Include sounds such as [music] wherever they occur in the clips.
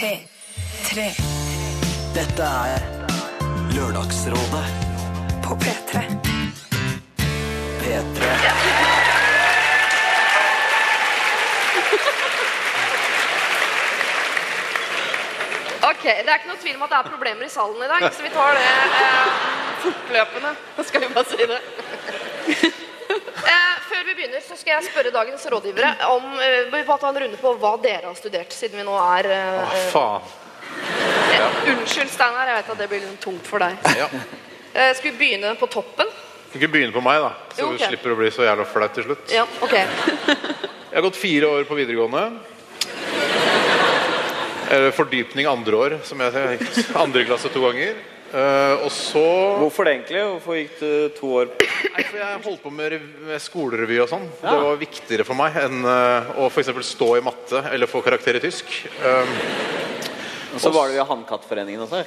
P3. Dette er Lørdagsrådet På P3. P3. Ok, Det er ikke noe tvil om at det er problemer i salen i dag, så vi tar det eh, fortløpende. Skal vi bare si det. Eh, vi begynner, så skal jeg spørre dagens rådgivere om eh, vi bare ta en runde på hva dere har studert, siden vi nå er eh, Å, faen. Ja. Unnskyld, Steinar, jeg vet at det blir litt tungt for deg. Ja. Eh, skal vi begynne på toppen? Du kan ikke begynne på meg, da. Så Jo, ok. du slipper å bli så jævla flaut til slutt. Ja, ok. Jeg har gått fire år på videregående. Eller fordypning andre år, som jeg sier. Andre klasse to ganger. Eh, og så Hvorfor det egentlig? Hvorfor gikk du to år Nei, for Jeg holdt på med, med skolerevy og sånn. Det var viktigere for meg enn uh, å f.eks. stå i matte eller få karakter i tysk. Um, Og så var du i Hannkattforeningen også?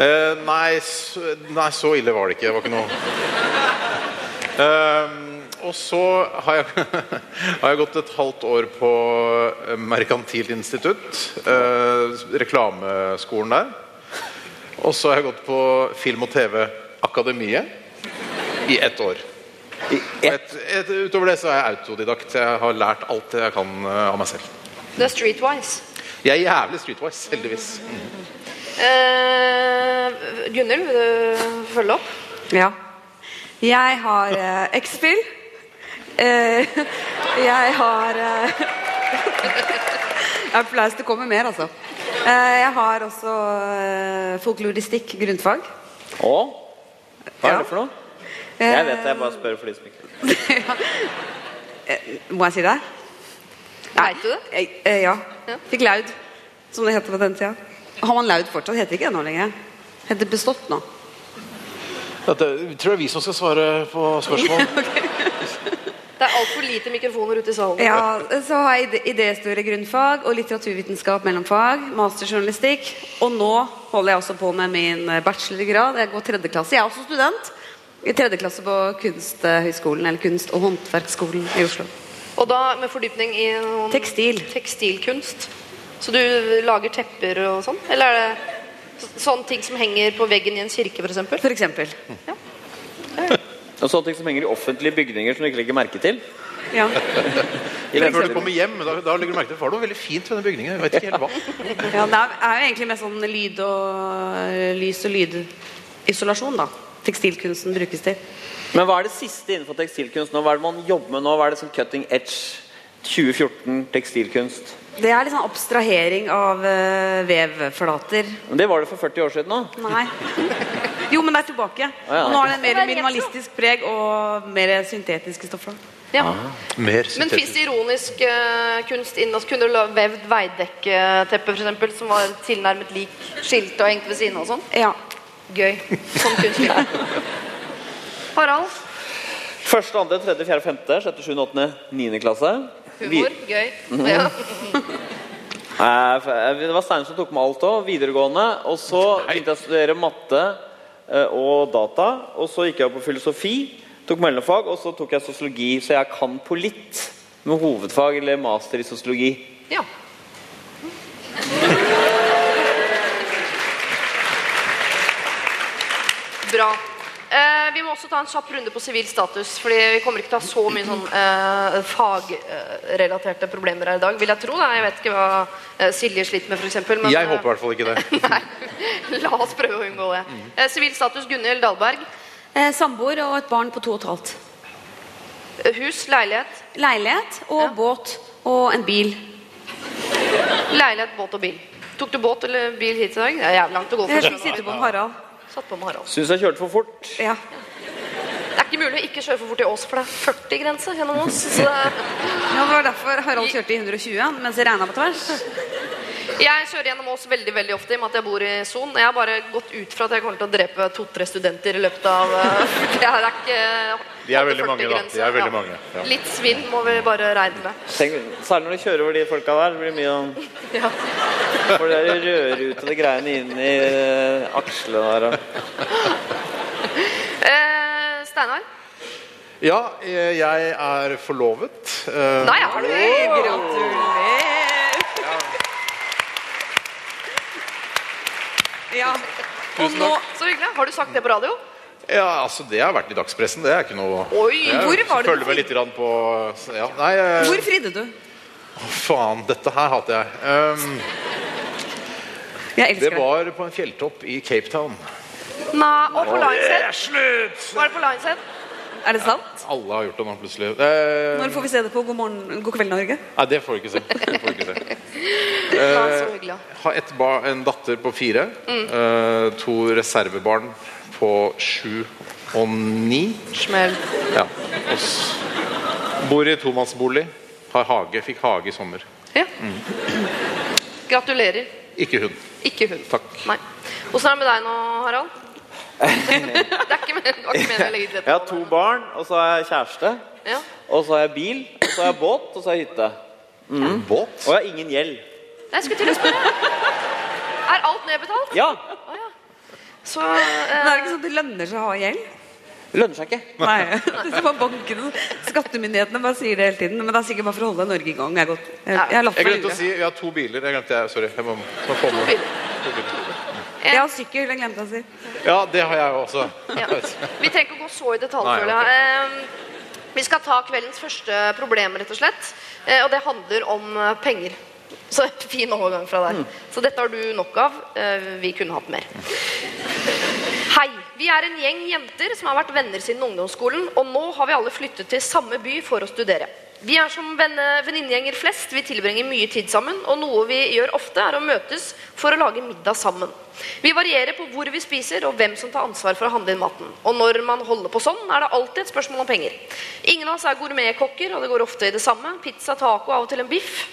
uh, [laughs] nei, så, nei, så ille var det ikke. Det var ikke noe um, Og så har jeg, [laughs] har jeg gått et halvt år på Merkantilt institutt. eh, reklameskolen der. Og så har jeg gått på Film- og TV-akademiet i ett år. I Et, et, utover det så er jeg autodidakt. Jeg har lært alt jeg kan eh, av meg selv. Du er streetwise. Jeg er jævlig streetwise, heldigvis. Uh, Gunhild, vil du følge opp? Ja. Jeg har uh, X-Spill. Uh, jeg har uh, [laughs] Jeg er flaut det kommer mer, altså. Eh, jeg har også uh, folkloristikk grunnfag. Å? Hva er Ja. det for noe? Jeg vet det, jeg bare spør for de som ikke [laughs] Eh, Må jeg si det? Vet du det? Jeg, eh, ja. Fikk laud, som det heter på den tida. Har man laud fortsatt? Heter ikke det nå lenger. Heter bestått nå. Dette, tror jeg er vi som skal svare på spørsmål. [laughs] Det er altfor lite mikrofoner ute i salen. Ja, så har jeg idéhistorie grunnfag og litteraturvitenskap mellomfag. Masterjournalistikk. Og nå holder jeg også på med min eh, bachelorgrad. Jeg går tredje klasse. Jeg er også student. I tredje klasse på Kunsthøgskolen, eller Kunst- og håndverksskolen i Oslo. Og da med fordypning i noen Tekstil. tekstilkunst. Så du lager tepper og sånn? Eller er det så- sånne ting som henger på veggen i en kirke, f.eks.? For eksempel. Og sånne ting som henger i offentlige bygninger som du ikke legger merke til. Ja. [laughs] Eller før du kommer hjem, da, da legger du merke til det var veldig fint ved den bygningen. Jeg vet ikke helt hva. ja det er er jo egentlig mest sånn lyd og eh, lys- og lydisolasjon, da. Tekstilkunsten brukes til. Men hva er det siste innenfor tekstilkunst nå? Hva er det man jobber med nå? Hva er det som cutting edge 2014 tekstilkunst? Det er litt sånn abstrahering av uh, vevflater. Men det var det for 40 år siden òg. Nei. Jo, men det er tilbake. ja. Og nå har det Det mer er minimalistisk preg og mer syntetiske stoffer. Ja. Mer Men fins det ironisk uh, kunst inn? Altså, kunne du vevd veidekketeppe, f.eks., som var tilnærmet lik skiltet og hengt ved siden av og sånn? Ja. Gøy. Sånn kunst. Harald. Første, andre, tredje, fjerde, femte, sjette, sjuende, åttende, niende klasse. Humor. Gøy. Ja. [laughs] Eh, eh, Det var Steinar som tok med alt òg. Videregående. Og så begynte jeg å studere matte eh, og data. Og så gikk jeg opp på filosofi. Tok mellomfag, og så tok jeg sosiologi. Så jeg kan på litt med hovedfag eller master i sosiologi. ja. [laughs] Bra. Eh, vi må også ta en kjapp runde på sivil status. Fordi vi kommer ikke til å ha så mye sånn, eh, fagrelaterte problemer her i dag. Vil jeg tro. Da. Jeg vet ikke hva eh, Silje sliter med, f.eks. Jeg håper i hvert fall ikke det. [laughs] Nei. La oss prøve å unngå det. Eh, Sivil status Gunhild Dahlberg. Eh, Samboer og et barn på to og et halvt. Eh, Hus, leilighet. Leilighet og Ja. båt og en bil. Leilighet, båt og bil. Tok du båt eller bil hit i dag? Det er jævlig langt å gå. Jeg for fikk sitte på Harald. Satt på med Harald. Syns jeg kjørte for fort. Ja. Det er ikke mulig å ikke kjøre for fort i Ås, for det er 40-grense gjennom Ås. Så det er... ja, Det var derfor Harald kjørte i 120 mens det regna på tvers. Jeg kjører gjennom Ås veldig veldig ofte i og med at jeg bor i Son. Jeg har bare gått ut fra at jeg kommer til å drepe to-tre studenter i løpet av [laughs] Det er ikke De er veldig mange, da. De er veldig Ja. mange, ja. Litt svinn må vi bare regne med. Tenk, særlig når du kjører over de folka der. Det blir mye om [laughs] Ja. For det er rødrutede greiene inn i eh, akslene der. og- [laughs] Eh, Steinar? Ja, eh, jeg er forlovet. Eh, Nei, er du? Gratulerer! Ja. Og Tusen nå takk. Så hyggelig. Har du sagt det på radio? Ja, altså Det har vært i dagspressen. Det er ikke noe Oi, Jeg hvor var det følger meg litt grann på ja, Nei, eh, Hvor fridde du? faen. Dette her hater jeg. Um, Jeg det elsker det. var på en fjelltopp i Cape Town. Nei, og på Lionshead. Slutt! Var det på Lionshead? Er det sant? Alle har gjort det nå, plutselig. Eh, Når får vi se det på God morgen, God kveld, Norge? Nei, det får du ikke se. [laughs] Det får du ikke se. [laughs] Ja, ja. Har et bar, en datter på fire. eh, to reservebarn på sju og ni. Smell. Ja. Og bor i tomannsbolig. Har hage. Fikk hage i sommer. Ja. Gratulerer. Ikke hund. Ikke hun. Takk. Nei. Åssen er det med deg nå, Harald? Det er ikke men- det var ikke meningen å legge. Jeg har to barn, og så har jeg kjæreste. Ja. Og så har jeg bil, og så har jeg båt, og så har jeg hytte. Båt? Og jeg har ingen gjeld. Jeg skulle til å spørre. Er alt nedbetalt? Ja! Oh, ja. Så Men eh, er det ikke sånn at det lønner seg å ha gjeld? Det lønner seg ikke. Nei. [laughs] Det er bare bankene, skattemyndighetene bare sier det hele tiden. Men det er sikkert bare for å holde Norge i gang. Jeg, jeg, jeg Jeg glemte å si Vi har to biler. Jeg glemte jeg, Sorry. Jeg må, må få med. biler. To biler. Jeg har sykkel, jeg glemte å si. Ja, det har jeg også. ja. Vi trenger ikke å gå så i detalj, Nei, okay. jeg. Eh, Vi skal ta kveldens første problem, rett og slett. Eh, Og det handler om eh, penger. Så fin overgang fra deg. Så dette har du nok av. Eh, Vi kunne hatt mer. Hei. Vi er en gjeng jenter som har vært venner siden ungdomsskolen, og nå har vi alle flyttet til samme by for å studere. Vi er som venninnegjenger flest. Vi tilbringer mye tid sammen, og noe vi gjør ofte, er å møtes for å lage middag sammen. Vi varierer på hvor vi spiser, og hvem som tar ansvar for å handle inn maten. Og når man holder på sånn, er det alltid et spørsmål om penger. Ingen av oss er gourmetkokker, og det går ofte i det samme. Pizza, taco, av og til en biff.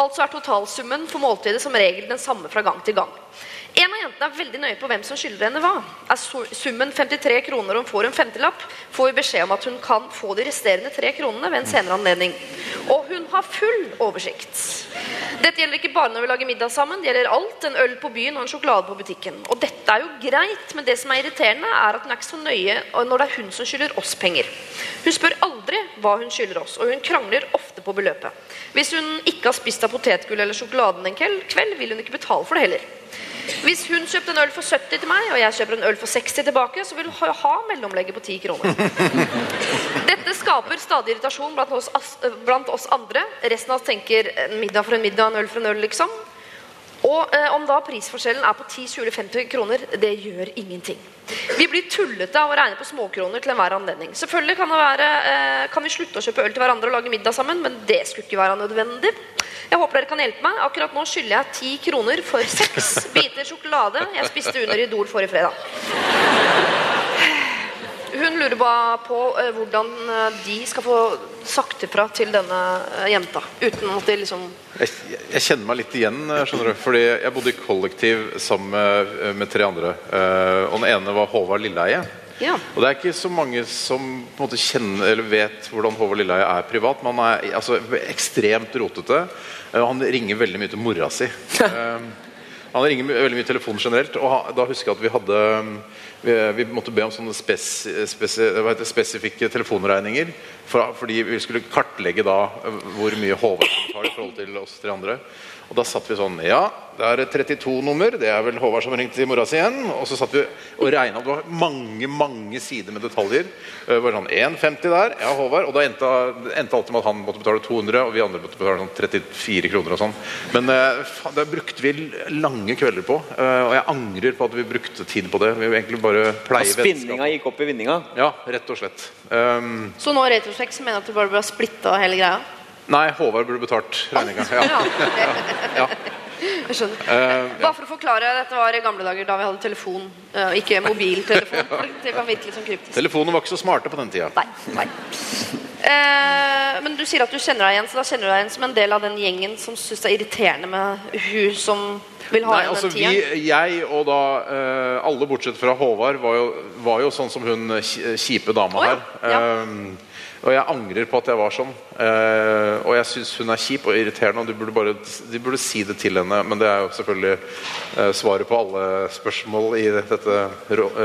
Altså er totalsummen for måltidet som regel den samme fra gang til gang. En av jentene er veldig nøye på hvem som skylder henne hva. Er summen 53 kroner og hun får en femtelapp, får vi beskjed om at hun kan få de resterende tre kronene ved en senere anledning. Og hun har full oversikt. Dette gjelder ikke bare når vi lager middag sammen, det gjelder alt. En øl på byen og en sjokolade på butikken. Og dette er jo greit, men det som er irriterende, er at hun er ikke så nøye når det er hun som skylder oss penger. Hun spør aldri hva hun skylder oss, og hun krangler ofte på beløpet. Hvis hun ikke har spist av potetgull eller sjokoladen en kveld, vil hun ikke betale for det heller. Hvis hun kjøpte en øl for 70 til meg, og jeg kjøper en øl for 60 tilbake, så vil hun ha- mellomlegget på 10 kroner. [laughs] Dette skaper stadig irritasjon blant oss, blant oss andre. Resten av oss tenker en middag for en middag, en øl for en øl, liksom. Og eh, om da prisforskjellen er på 10, 20 50 kroner, det gjør ingenting. Vi blir tullete av å regne på småkroner til enhver anledning. Selvfølgelig kan, være, eh, kan vi slutte å kjøpe øl til hverandre og lage middag sammen, men det skulle ikke være nødvendig. Jeg håper dere kan hjelpe meg. Akkurat nå skylder jeg 10 kroner for seks biter sjokolade jeg spiste under Idol forrige fredag. Lurer bare på eh, hvordan eh, de skal få sagt ifra til denne eh, jenta. Uten at de liksom Jeg, jeg kjenner meg litt igjen, skjønner du. Fordi jeg bodde i kollektiv sammen med, med tre andre. Og den ene var Håvard Lilleheie. Ja. Og det er ikke så mange som på en måte kjenner eller vet hvordan Håvard Lilleheie er privat. Men han er altså, ekstremt rotete. Han ringer veldig mye til mora si. [laughs] Han ringer veldig mye telefon generelt. Og da husker jeg at vi hadde vi, vi måtte be om sånne spes, spes, spesifikke telefonregninger. For, fordi vi skulle kartlegge da eh, hvor mye Håvard tar i forhold til oss tre andre. Og da satt vi sånn Ja, det er 32-nummer. Det er vel Håvard som ringte til mora si igjen. Og så satt vi og regna. Det var mange mange sider med detaljer. Det var sånn 1,50 der. Ja, Håvard. Og da endte, det endte alltid med at han måtte betale 200, og vi andre måtte betale sånn 34 kroner og sånn. Men eh, faen, det brukte vi lange kvelder på. eh, og jeg angrer på at vi brukte tid på det. Vi vil egentlig bare pleie Spinninga gikk opp i vinninga. Ja, rett og slett. Um, Så nå Retrosex mener du at du bare bør ha splitta hele greia? Nei, Håvard burde betalt regninga. Ja. Ja. Jeg skjønner. Eh, Bare for å forklare, dette var i gamle dager da vi hadde telefon, og ikke mobiltelefon. [laughs] Det kan virke litt sånn kryptisk. Telefonene var ikke så smarte på den tida. Nei. nei. Eh, men du sier at du kjenner deg igjen, så da kjenner du deg igjen som en del av den gjengen som syns det er irriterende med hun som vil ha Nei, igjen altså den vi. Jeg og da eh, alle bortsett fra Håvard var jo, var jo sånn som hun kjipe dama oh, ja, her. ja. Um, og jeg angrer på at jeg var sånn. Eh, og jeg syns hun er kjip og irriterende, og de burde, bare, de burde si det til henne. Men det er jo selvfølgelig eh, svaret på alle spørsmål i dette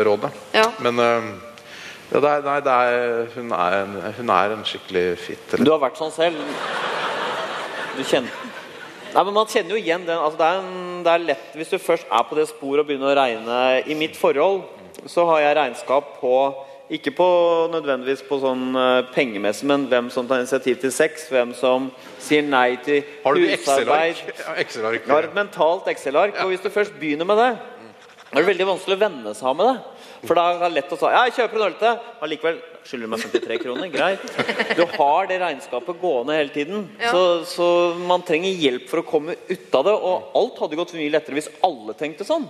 rådet. Ja. Men eh, ja, det er, nei, det er, hun, er en, hun er en skikkelig fitte. Du har vært sånn selv. Du kjenner Nei, men Man kjenner jo igjen den. Altså det, er en, det er lett Hvis du først er på det sporet og begynner å regne I mitt forhold så har jeg regnskap på ikke på nødvendigvis på sånn eh, pengemessig, men hvem som tar initiativ til sex, hvem som sier nei til Har du husarbeid. Excel-ark? Ja, Excel-ark. Jeg har et mentalt Excel-ark, og hvis du først begynner med det, er det veldig vanskelig å venne seg av med det. For da er det lett å si ja, jeg kjøper en øl til, allikevel skylder du meg 53 kroner. Greit. Du har det regnskapet gående hele tiden. Ja. Så, så man trenger hjelp for å komme ut av det. Og alt hadde gått mye lettere hvis alle tenkte sånn.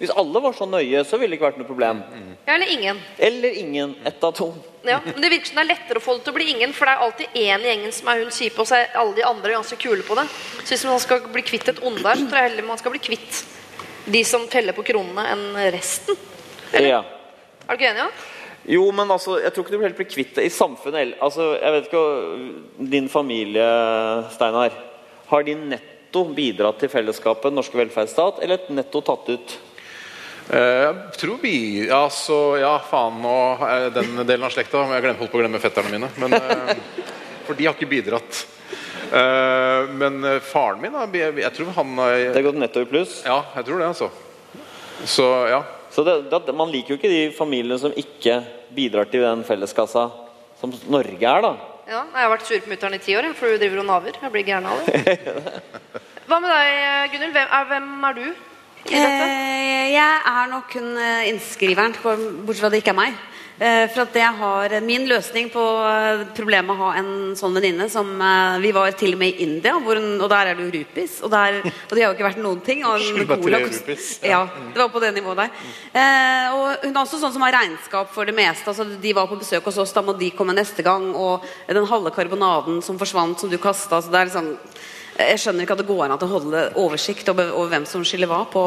Hvis alle var så nøye, så ville det ikke vært noe problem. Ja, eller ingen. Eller ingen. Ett av to. Ja, men Det virker som det er lettere å få det til å bli ingen, for det er alltid én i gjengen som er hun kjipe, og så er alle de andre ganske kule på det. Så hvis man skal bli kvitt et onde der, så tror jeg heller man skal bli kvitt de som teller på kronene, enn resten. [laughs] Ja. Er du ikke enig? Ja? Jo, men altså, jeg tror ikke du blir helt blir kvitt det i samfunnet. Altså, jeg vet ikke, Din familie, Steinar, har de netto bidratt til fellesskapet, den norske velferdsstat, eller et netto tatt ut? Eh, Jeg tror vi Altså, Ja, faen, nå den delen av slekta Jeg glemte holdt på å glemme fetterne mine. Men, eh, for de har ikke bidratt. Eh, Men faren min Jeg tror han har Det har gått netto i pluss. Ja, jeg tror det, altså. Så ja. Så det, det, man liker jo ikke de familiene som ikke bidrar til den felleskassa som Norge er, da. Ja, jeg har vært sur på mutter'n i ti år, for du driver og naver. Jeg blir gæren av det. [laughs] Hva med deg, Gunhild? Hvem, hvem er du i dette? Eh, jeg er nok hun eh, innskriveren, bortsett fra at det ikke er meg. Eh, For at jeg har Min løsning på eh, problemet med å ha en sånn venninne som eh, Vi var til og med i India, hun, og der er det jo rupis. Og, der, [laughs] og det har jo ikke vært noen ting. Cola rupis. Ja, det var på det nivået der. Eh, og hun er også sånn som har regnskap for det meste. Altså, de var på besøk hos oss, da må de komme neste gang. Og den halve karbonaden som forsvant, som du kasta. Så det er liksom jeg skjønner ikke at det går an å holde oversikt over, over hvem som skylder hva på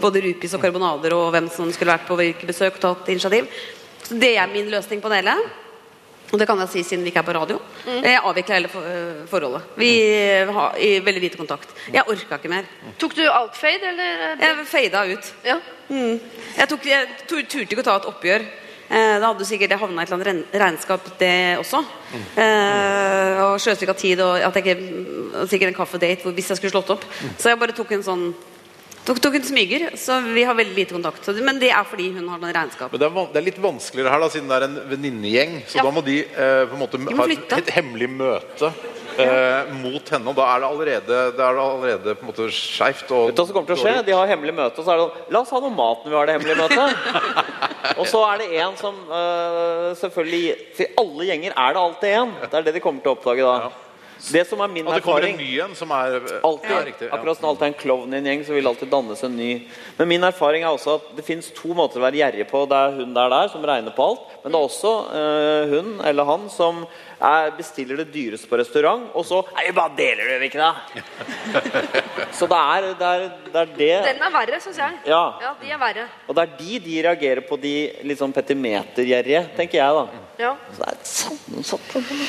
både rupis og karbonader, og hvem som skulle vært på hvilke besøk og tatt initiativ. Så Det er min løsning på det hele. Og det kan jeg si siden vi ikke er på radio. Jeg avvikla hele forholdet. Vi har i veldig lite kontakt. Jeg orka ikke mer. Tok du outfade, eller? Jeg fada ut. Ja. Mm. Jeg, tok, jeg turte ikke å ta et oppgjør. Eh, da hadde sikkert jeg havna i et eller annet regnskap, det også. Eh, og sjøstykka tid og at jeg ikke, sikkert en kaffedate hvis jeg skulle slått opp. Så jeg bare tok en sånn Tok, tok en smyger, så vi har veldig lite kontakt. Så, men det er fordi hun har noen regnskap. Men det er, det er litt vanskeligere her, da, siden det er en venninnegjeng. Så Ja. da må de eh, på en måte må ha et, et hemmelig møte eh, mot henne. Og da er det allerede, det er det allerede på en måte skeivt. Vet du hva som kommer til å skje? De har hemmelig møte, og så er det sånn La oss ha noe mat når vi har det hemmelige møtet. [laughs] og så er det en som øh, selvfølgelig For alle gjenger er det alltid en. Det er det de kommer til å oppdage da. Det som er min Og det kommer en ny en som er eh, Alltid, ja, riktig. Ja. Akkurat som alltid er en klovn i en gjeng, så vil alltid dannes en ny. Men min erfaring er også at det fins to måter å være gjerrig på. Det er hun der der som regner på alt, men det er også uh, hun eller han som er, bestiller det dyreste på restaurant, og så Nei, bare deler det, gjør ikke det? så det er det. Er, det, er det. Den er verre, syns jeg. Ja. Ja, de er verre. Og det er de de reagerer på, de litt sånn petimetergjerrige, tenker jeg, da. Ja. Så det er sammensatt problem.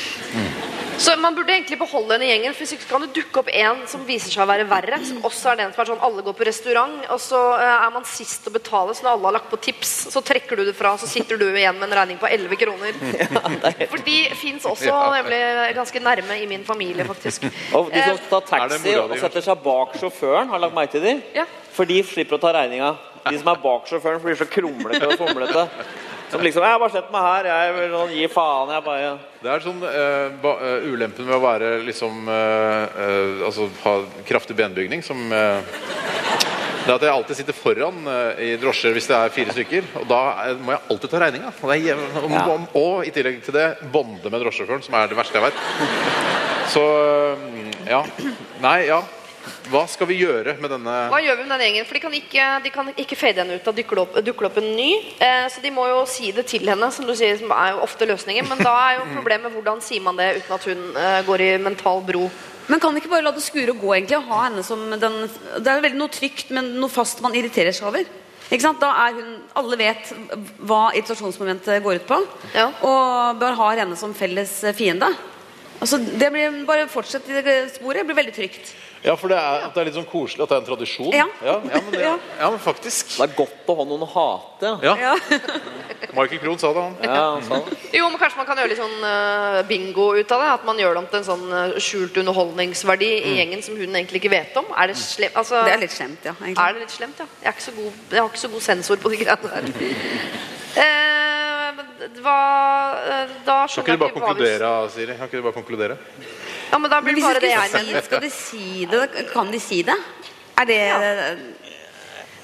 Så man burde egentlig beholde henne i gjengen, for hvis ikke kan det dukke opp en som viser seg å være verre. Som også er den som er sånn alle går på restaurant, og så eh, er man sist å betale, så når alle har lagt på tips, så trekker du det fra, så sitter du igjen med en regning på 11 kroner. [laughs] For de fins også nemlig ganske nærme i min familie, faktisk. Og de som tar Er taxi og setter seg bak sjåføren, har lagt merke til de? Ja. For de slipper å ta regninga. De som er bak sjåføren, blir så krumlete og fomlete. [laughs] Som liksom 'Jeg har bare sett meg her. Jeg vil sånn, gi faen. Jeg bare Det er sånn uh, ba, uh, ulempen med å være liksom uh, Altså ha kraftig benbygning som Det er at jeg alltid sitter foran i drosjer hvis det er fire stykker. Og da må jeg alltid ta regninga. Ja. og, og i tillegg til det bonde med drosjesjåføren, som er det verste jeg veit. Så ja. Nei, ja. Hva skal vi gjøre med denne Hva gjør vi med den gjengen? For de kan ikke, de kan ikke fade henne ut. Da dukker det opp, dukker opp en ny. Eh, så de må jo si det til henne, som du sier, som er jo ofte løsningen. Men da er jo problemet hvordan sier man det uten at hun eh, går i mental bro. Men kan vi ikke bare la det skure og gå egentlig og ha henne som den Det er veldig noe trygt, men noe fast man irriterer seg over. Ikke sant? Da er hun, Alle vet hva irritasjonsmomentet går ut på. Ja. Og bør ha henne som felles fiende. Altså, det blir Bare fortsett i det sporet. Det blir veldig trygt. Ja, for det er, at det er litt sånn koselig at det er en tradisjon. Ja. ja, men, det, Ja. ja men faktisk. Det er godt å ha noen å hate. Ja, Ja. Michael Krohn sa det, han. Ja, han sa det. Jo, men Kanskje man kan gjøre litt sånn uh, bingo ut av det? At man gjør det om til en sånn eh, skjult underholdningsverdi i gjengen som hun egentlig ikke vet om? Er det slemt? Altså, Det er litt slemt, ja. egentlig. Er det litt slemt, ja? Jeg, er ikke så god, jeg har ikke så god sensor på de greiene der. [laughs] uh, hva eh, Da Kan skjønner ikke du bare jeg ikke hva vi Siri? Kan ikke du bare konkludere? Ja, men da blir det bare det jeg mener. skal de si det, kan de si det? Er det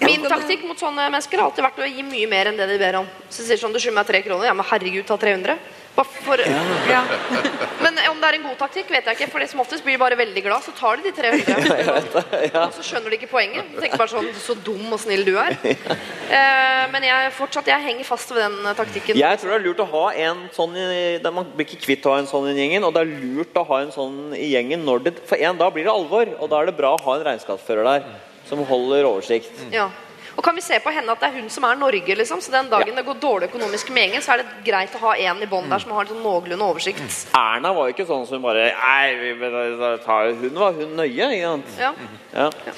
Ja, Min taktikk mot sånne mennesker har alltid vært å gi mye mer enn det de ber om. Så sier sånn, du skylder meg tre kroner. Ja, men herregud, ta 300. For... Ja. Men om det er en god taktikk, vet jeg ikke. For det som oftest blir bare veldig glad, så tar de de 300. [laughs] Og så skjønner de ikke poenget. De tenker bare sånn, så dum og snill du er. Eh, men jeg, fortsatt, jeg henger fast ved den eh, taktikken. Jeg tror det er lurt å ha en sånn Man blir ikke kvitt å ha en sånn i gjengen. Og det er lurt å ha en sånn i gjengen det, For en dag blir det alvor, og da er det bra å ha en regnskapsfører der som holder oversikt. Ja. Og kan vi se på henne at det er hun som er Norge, liksom? Så den dagen det går dårlig økonomisk med gjengen, så er det greit å ha en i bånn der som har sånn noenlunde oversikt. Erna var jo ikke sånn som hun bare Nei, vi, tar jo hun var hun nøye. Ikke sant? Ja. Ja.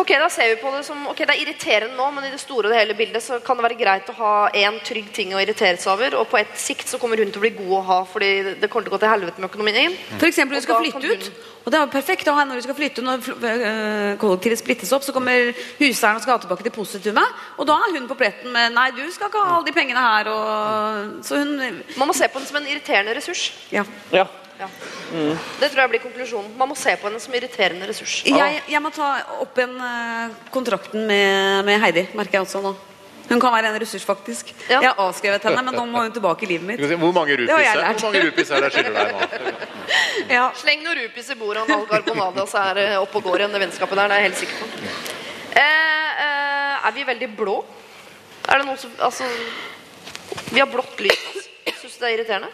Ok, da ser vi på det som Ok, det er irriterende nå, men i det store og det hele bildet så kan det være greit å ha én trygg ting å irritere seg over, og på et sikt så kommer hun til å bli god å ha, fordi det kommer til å gå til helvete med økonomien. For eksempel, Og du skal flytte ut. Og det er jo perfekt å ha når du skal flytte Når øh, kollektivet splittes opp, så kommer huseieren og skal ha tilbake til positumet. Og da er hun på pletten med Nei, du skal ikke ha alle de pengene her. Og... Så hun Man må se på den som en irriterende ressurs. Ja. ja. Ja. Det tror jeg blir konklusjonen. Man må se på henne som irriterende ressurs. Jeg, jeg må ta opp igjen øh, kontrakten med, med Heidi, merker jeg også nå. Hun kan være en ressurs, faktisk. Ja. Jeg har avskrevet henne, men nå må hun tilbake i livet mitt. Hvor mange rupis er, er det jeg skylder deg nå? [laughs] Ja. Sleng noen rupis i bordet og Algar så er det oppe og går igjen, det vennskapet der. Det er jeg helt sikker på. Eh, eh, er vi veldig blå? Er det noen som Altså Vi har blått lys. Syns du det er irriterende?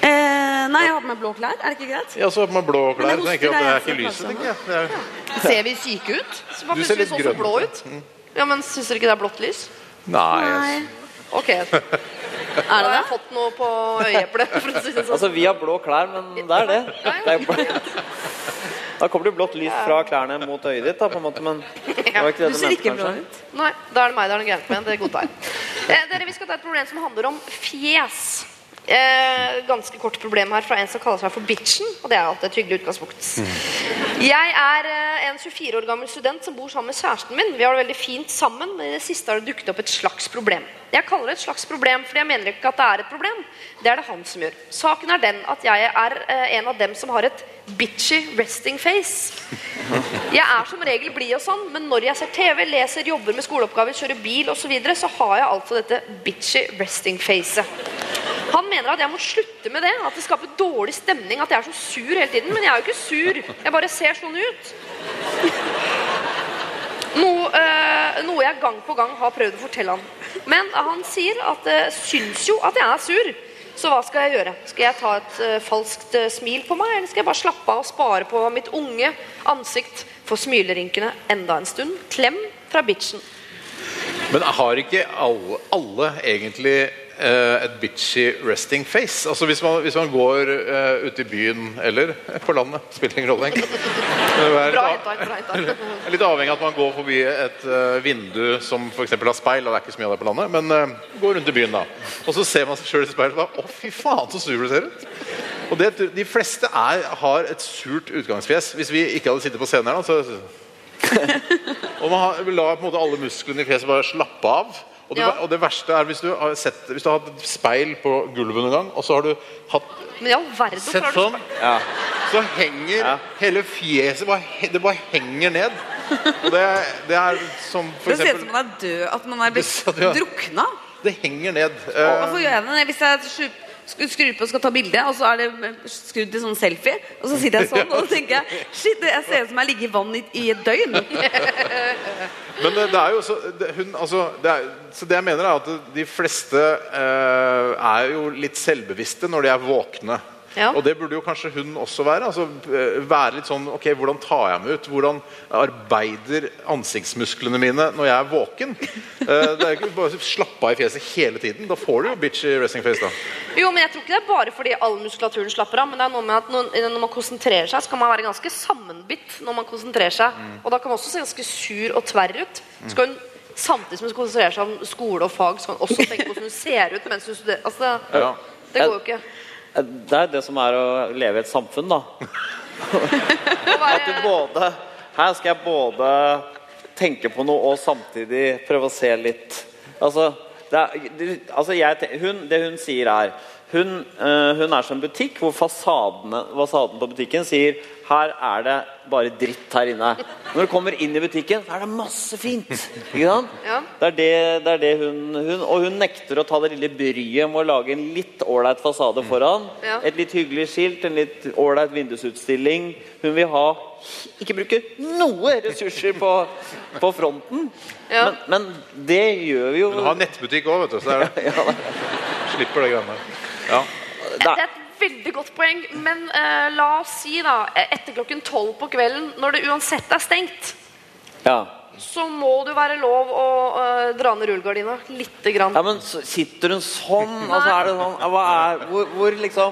Eh, nei, jeg har på meg blå klær. Er det ikke greit? Ja, så har på meg blå klær. Men jeg tenker at det er ikke lyset, er tenker jeg. Det er, Ser vi syke ut? Så Du ser litt grønn blå ut? Ja, men Syns dere ikke det er blått lys? nei, Nei. Ok. [laughs] Er det har det? jeg fått noe på øyeeplet. For å si det sånn. Altså, vi har blå klær, men det er det. det er blå. Da kommer det blått lys fra klærne mot øyet ditt, da, på en måte, men det var ikke det Du du ser ikke blå ut. Nei, da er det meg det er noe gærent med. Det godtar jeg. Eh, dere, vi skal ta et problem som handler om fjes. Eh, ganske kort problem her fra en som kaller seg for Bitchen. Og det er alltid et hyggelig utgangspunkt. Jeg er eh, en 24 år gammel student som bor sammen med kjæresten min. Vi har det veldig fint sammen, men i det siste har det dukket opp et slags problem. Jeg kaller det et slags problem fordi jeg mener ikke at det er et problem. Det er det han som gjør. Saken er den at jeg er eh, en av dem som har et bitchy resting face. Jeg er som regel blid og sånn, men når jeg ser TV, leser, jobber med skoleoppgaver, kjører bil osv., så, videre, så har jeg altså dette bitchy resting facet. Han mener at jeg må slutte med det, at det skaper dårlig stemning, at jeg er så sur hele tiden. Men jeg er jo ikke sur, jeg bare ser sånn ut. Noe, øh, noe jeg gang på gang har prøvd å fortelle han. Men han sier at det syns jo at jeg er sur. Så hva skal jeg gjøre? Skal jeg ta et uh, falskt uh, smil på meg, eller skal jeg bare slappe av og spare på mitt unge ansikt for smilerinkene enda en stund? Klem fra bitchen. Men har ikke alle, alle egentlig eh, et bitchy resting face? Altså Hvis man, hvis man går uh, ute i byen eller [laughs] på landet, spiller ingen rolle, egentlig. Litt avhengig av at man går forbi et uh, vindu som f.eks. har speil, og det er ikke så mye av det på landet, men uh, går rundt i byen, da. Og så ser man seg sjøl i speilet og bare Å, fy faen, så sur du ser ut! Og det, De fleste er, har et surt utgangsfjes. Hvis vi ikke hadde sittet på scenen her, da, så [laughs] og man har, la på en måte alle musklene i fjeset bare slappe av. Og det, Ja. og det verste er hvis du har sett Hvis du har hatt speil på gulvet en gang, og så har du hatt Men i verden sett sånn, Ja. så henger Ja. hele fjeset bare, Det bare henger ned. Og det, det er som for Det ser ut eksempel som man er død, at man er blitt Det- ja. drukna. Det henger ned. Eh, Hvorfor gjør jeg det? Hvis jeg skru- skru- skrur på og skal ta bilde, og så er det skrudd til sånn selfie, og så sitter jeg sånn, og så tenker jeg Shit, jeg ser ut som jeg ligger i vann i, i et døgn. [laughs] Men det, det er jo så det, hun, altså, det er, Så det jeg mener er at de fleste eh, er jo litt selvbevisste når de er våkne. Ja. Og det burde jo kanskje hun også være. Altså, eh, være litt sånn Ok, hvordan tar jeg meg ut? Hvordan arbeider ansiktsmusklene mine når jeg er våken? Eh, det er ikke bare å slappe av i fjeset hele tiden. Da får du jo bitch i resting face, da. Jo, men jeg tror ikke det er bare fordi all muskulaturen slapper av. Men det er noe med at når, når man konsentrerer seg, så kan man være ganske sammenbitt når man konsentrerer seg. Mm. Og da kan man også se ganske sur og tverr ut. Skal hun Samtidig som hun konsentrerer seg om skole og fag, så kan hun også tenke på hvordan hun ser ut mens hun studerer. Altså, det, Ja. det går jo ikke. Det er det som er å leve i et samfunn, da. [laughs] At du både Her skal jeg både tenke på noe og samtidig prøve å se litt Altså, det, er, altså jeg, hun, det hun sier, er hun, eh, hun er som en butikk hvor fasadene, fasaden på butikken sier her er det bare dritt her inne. Når du kommer inn i butikken, så er det masse fint. Ikke sant? Ja. Det er det, det, er det hun, hun Og hun nekter å ta det lille bryet med å lage en litt ålreit fasade foran. Ja. Et litt hyggelig skilt, en litt ålreit vindusutstilling. Hun vil ha Ikke bruke noe ressurser på, på fronten. Ja. Men, men det gjør vi jo Hun har nettbutikk òg, vet du. Så [laughs] det er det. Slipper det greiene der. Ja. det er et veldig godt poeng, men uh, la oss si da etter klokken tolv på kvelden, når det uansett er stengt, Ja. så må det jo være lov å uh, dra ned rullegardina lite grann. ja, men sitter hun sånn, Altså, er det sånn hva er, hvor, hvor liksom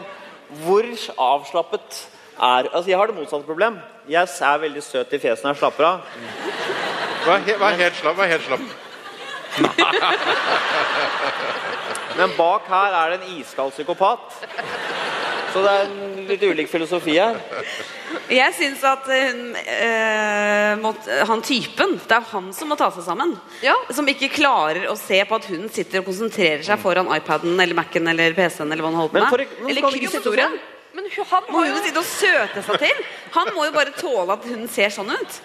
Hvor avslappet er Altså, jeg har det motsatte problem. Jeg er veldig søt i fjeset når jeg slapper av. Vær helt slapp. Vær helt slapp. [laughs] Men bak her er det en iskald psykopat. Så det er en litt ulik filosofi her. Jeg syns at hun eh, måtte, Han typen, det er han som må ta seg sammen. Ja. Som ikke klarer å se på at hun sitter og konsentrerer seg foran iPaden eller Macen eller PC-en eller hva han holder på med. eller? Men han Må jo sitte og søte seg til? Han må jo bare tåle at hun ser sånn ut.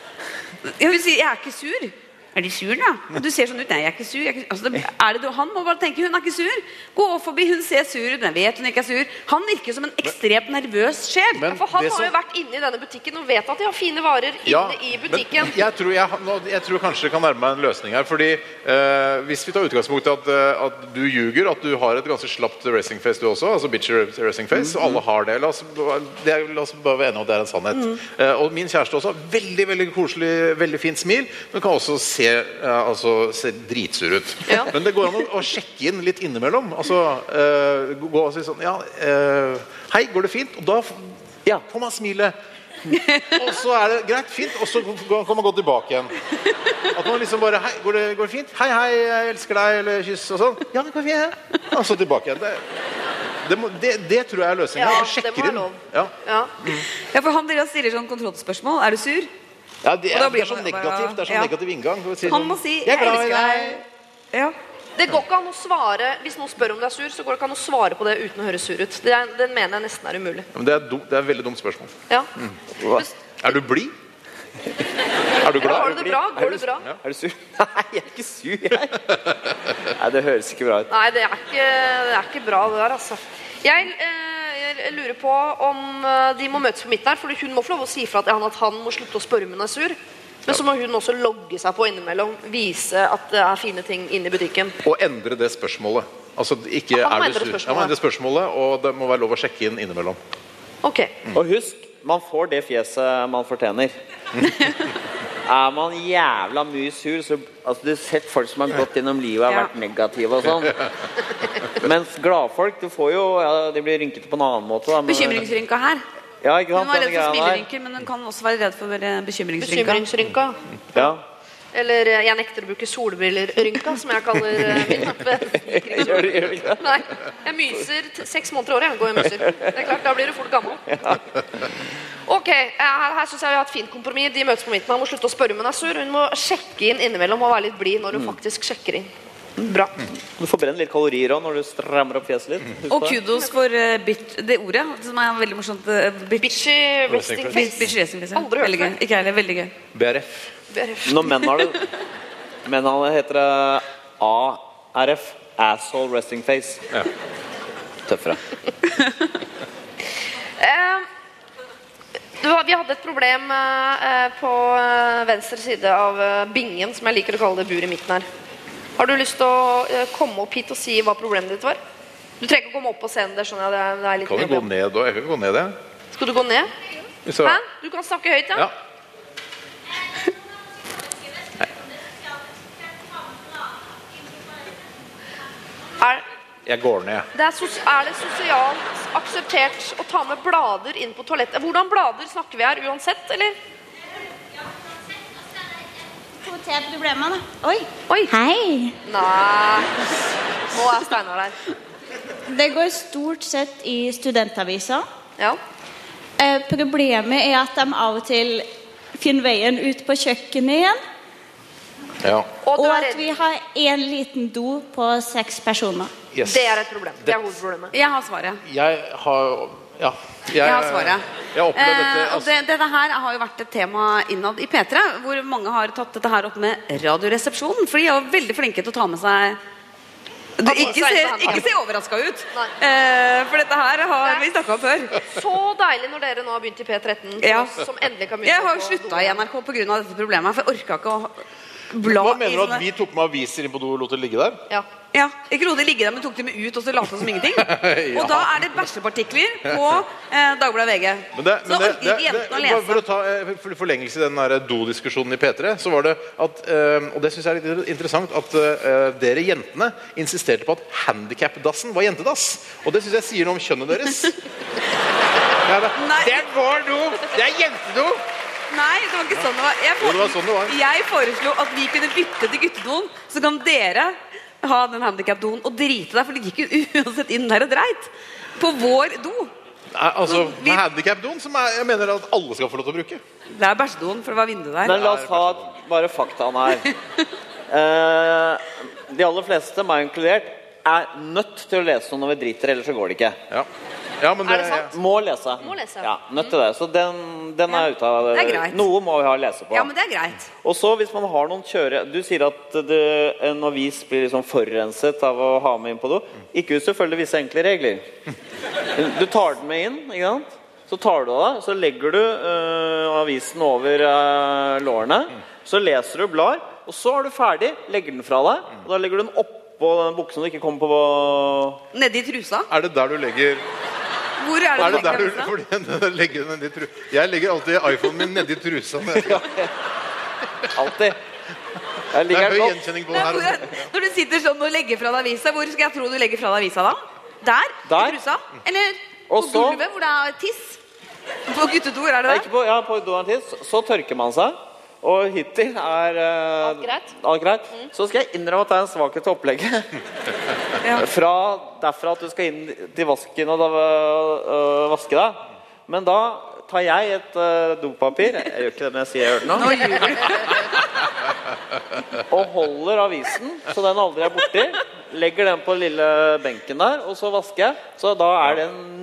Jeg vil si, jeg er ikke sur. Er de sur, da? Og du ser sånn ut. Nei, jeg er ikke sur. Er ikke, altså, det, er det, du- han må bare tenke hun er ikke sur. Gå forbi, hun ser sur ut. Jeg vet hun ikke er sur. Han virker som en ekstremt nervøs sjel. Men For han det har som- jo vært inne i denne butikken og vet at de har fine varer inne Ja, i butikken. Men jeg tror, jeg, nå- jeg tror kanskje det kan nærme meg en løsning her. Fordi eh, Hvis vi tar utgangspunkt i at, eh, at du ljuger, at du har et ganske slapt racing face du også, altså bitch racing face, -hmm. alle har det. La oss, det la oss bare være enige om det er en sannhet. Eh, og min kjæreste også veldig veldig koselig, veldig fint smil, men kan også se, eh, altså, ser dritsur ut. Ja. Men det går an å, å sjekke inn litt innimellom. Altså, uh, gå og si sånn Ja, uh, hei, går det fint? Og da Ja. får man smilet. Og så er det greit, fint, og så kan man gå tilbake igjen. At man liksom bare Hei, går det, går det fint? Hei, hei, jeg elsker deg, eller kyss og sånn. Ja, det går fint, ja. Og så tilbake igjen. Det, det, må, det, det tror jeg er løsningen. Ja, det sjekker inn. Ja. Ja. Ja, for Han stiller sånn kontrollspørsmål. Er du sur? Ja, det, Og da er, blir det er så bare- negativt. Det er så ja. negativ inngang. Si Han sånn, må si 'Jeg er glad i deg'. Ja. Det går ikke an å svare Hvis noen spør om du er sur, så går det ikke an å svare på det uten å høres sur ut. Det er, det mener jeg nesten er umulig. Ja, Men det er, dum, det er et veldig dumt spørsmål. Ja. Er du blid? Er du Har du det bra? Går det bra? Er du sur? [laughs] Nei, jeg er ikke sur, jeg. [laughs] Nei, det høres ikke bra ut. Nei, det er ikke, det er ikke bra, det der, altså. Jeg, eh, jeg lurer på om eh, de må møtes på midten her, for hun må få lov å si fra til han at han må slutte å spørre om hun er sur. Men så må hun også logge seg på innimellom, vise at det er fine ting inne i butikken. Og endre det spørsmålet. Altså, ikke ja, er du sur. Ja, endre spørsmålet, og det må være lov å sjekke inn innimellom. Ok. Og husk, man får det fjeset man fortjener. Er man jævla mye sur, så altså, Du har sett folk som har gått gjennom livet og har Ja. vært negative og sånn. Mens gladfolk, du får jo ja, De blir rynkete på en annen måte. Da, men- Bekymringsrynka her. Ja, ikke Hun var redd for greia smilerynker, men hun kan også være redd for bekymringsrynka. Bekymringsrynka. Ja. Eller eh, jeg nekter å bruke solbriller-rynka, som jeg kaller eh, min. Gjør det ikke det? Nei, jeg myser t seks måneder i året. Jeg går og myser. Det er klart, Da blir du fort gammel. Ok, eh, Her, her synes jeg vi har et fint kompromiss. De møtes på midten. Han må slutte å spørre om hun er sur. Hun må sjekke inn innimellom og være litt blid når hun faktisk sjekker inn. Bra. Du får brenne litt kalorier òg når du strammer opp fjeset litt. Husk Og kudos for uh, bitch, det ordet, som er veldig morsomt. uh, bitch, Bitchy resting face. Bitchy resting face. Aldri hørt det. Ikke heller. Veldig gøy. BRF. Når menn har det Menn har det heter det ARF. Asshole resting face. Ja. Tøffere. Eh, vi hadde et problem eh, på eh, venstre side av eh, bingen, som jeg liker å kalle det buret i midten her. Har du lyst til å eh, komme opp hit og si hva problemet ditt var? Du trenger ikke å komme opp på scenen. Det skjønner jeg. Det er, det er litt Kan vi gå ned òg. Jeg kan gå ned, jeg. Skal du gå ned? Så... Hæ? Du kan snakke høyt, ja? Ja. Er, Jeg går ned. det er, sos er det sosialt akseptert å ta med blader inn på toalettet? Hvordan blader snakker vi her? Uansett, eller? Til problemer, da. Oi. Oi. Hei. Nei. Nå er Steinar der. Det går stort sett i studentavisa. Ja. Eh, problemet er at de av og til finner veien ut på kjøkkenet igjen. Ja. Og Og at vi har én liten do på seks personer. Yes. Det er et problem. Det er hovedproblemet. Jeg har svaret. Jeg har Ja. Jeg, Jeg har svaret. Jeg Eh, dette og altså, det, dette her har jo vært et tema innad i P3, hvor mange har tatt dette her opp med Radioresepsjonen. For de er jo veldig flinke til å ta med seg du, ikke, se, ikke se overraska ut. Eh, for dette her har vi snakka om før. Så deilig når dere nå har begynt i P13, Ja. som endelig kan begynne Jeg har slutta i NRK pga. dette problemet. For jeg orka ikke å bla Hva mener du at vi tok med aviser inn på do og lot det ligge der? Ja. Ja, Ikke lot de ligge der, men tok dem ut og så lot som ingenting. [laughs] Og da er det bæsjepartikler på eh, Dagbladet VG. Men det, så men det, orker det, ikke jentene å lese. for å ta eh, for forlengelse i den der do-diskusjonen i P3, så var det at eh, Og det syns jeg er litt interessant at eh, dere jentene insisterte på at handikapdassen var jentedass. Og det syns jeg sier noe om kjønnet deres. [laughs] Ja, da, det er vår do! Det er jentedo! Nei, det var ikke sånn det var. Jeg, var sånn jeg foreslo at vi kunne bytte til guttedoen, så kan dere ha den handikapdoen og drite deg, for de gikk jo [laughs] uansett inn der og dreit. På vår do. Nei, altså, Vi- handikapdoen, som er, jeg mener at alle skal få lov til å bruke. Det er bæsjedoen, for det var vindu der. Men la oss ta bare faktaen her. [laughs] Eh, de aller fleste, meg inkludert, er nødt til å lese noe når vi driter, ellers så går det ikke. Ja, ja men det, Er det sant? Må lese. Må lese. Ja, nødt til det. Så den, den er ute av det er greit. Noe må vi ha å lese på. Ja, men det er greit. Og så hvis man har noen kjøre Du sier at det, en avis blir liksom forurenset av å ha med inn på do. Ikke hvis du følger visse enkle regler. [laughs] Du tar den med inn, ikke sant? Så tar du av deg, så legger du øh, avisen over øh, lårene. Så leser du blar, og så er du ferdig. Legger den fra deg. Og da legger du den oppå den buksen du ikke kommer på Nedi trusa. er det der du legger Hvor er det, Er det du der du legger trusa? den [laughs] legger den nedi tru... Jeg legger alltid iPhonen min nedi trusa. [laughs] Det Alltid. Jeg er ligger høy er høy gjenkjenning på den det her. er- også. Når du sitter sånn og legger fra deg avisa, hvor skal jeg tro du legger fra deg avisa da? Der? Der. I trusa? Eller Og på så- gulvet, hvor det er tiss? På guttedoer, er det det? ikke på, ja, på doen til, så, så tørker man seg. Og hittil er uh, Alt greit? alt greit. Så skal jeg innrømme at det er en svakhet til opplegget. [laughs] Ja. Fra derfra at du skal inn til vasken og da, uh, vaske deg. Men da tar jeg et uh, dopapir Jeg gjør ikke det, men jeg sier jeg gjør det nå. Nå. [laughs] Og holder avisen så den aldri er borti. Legger den på den lille benken der, og så vasker jeg. Så da er den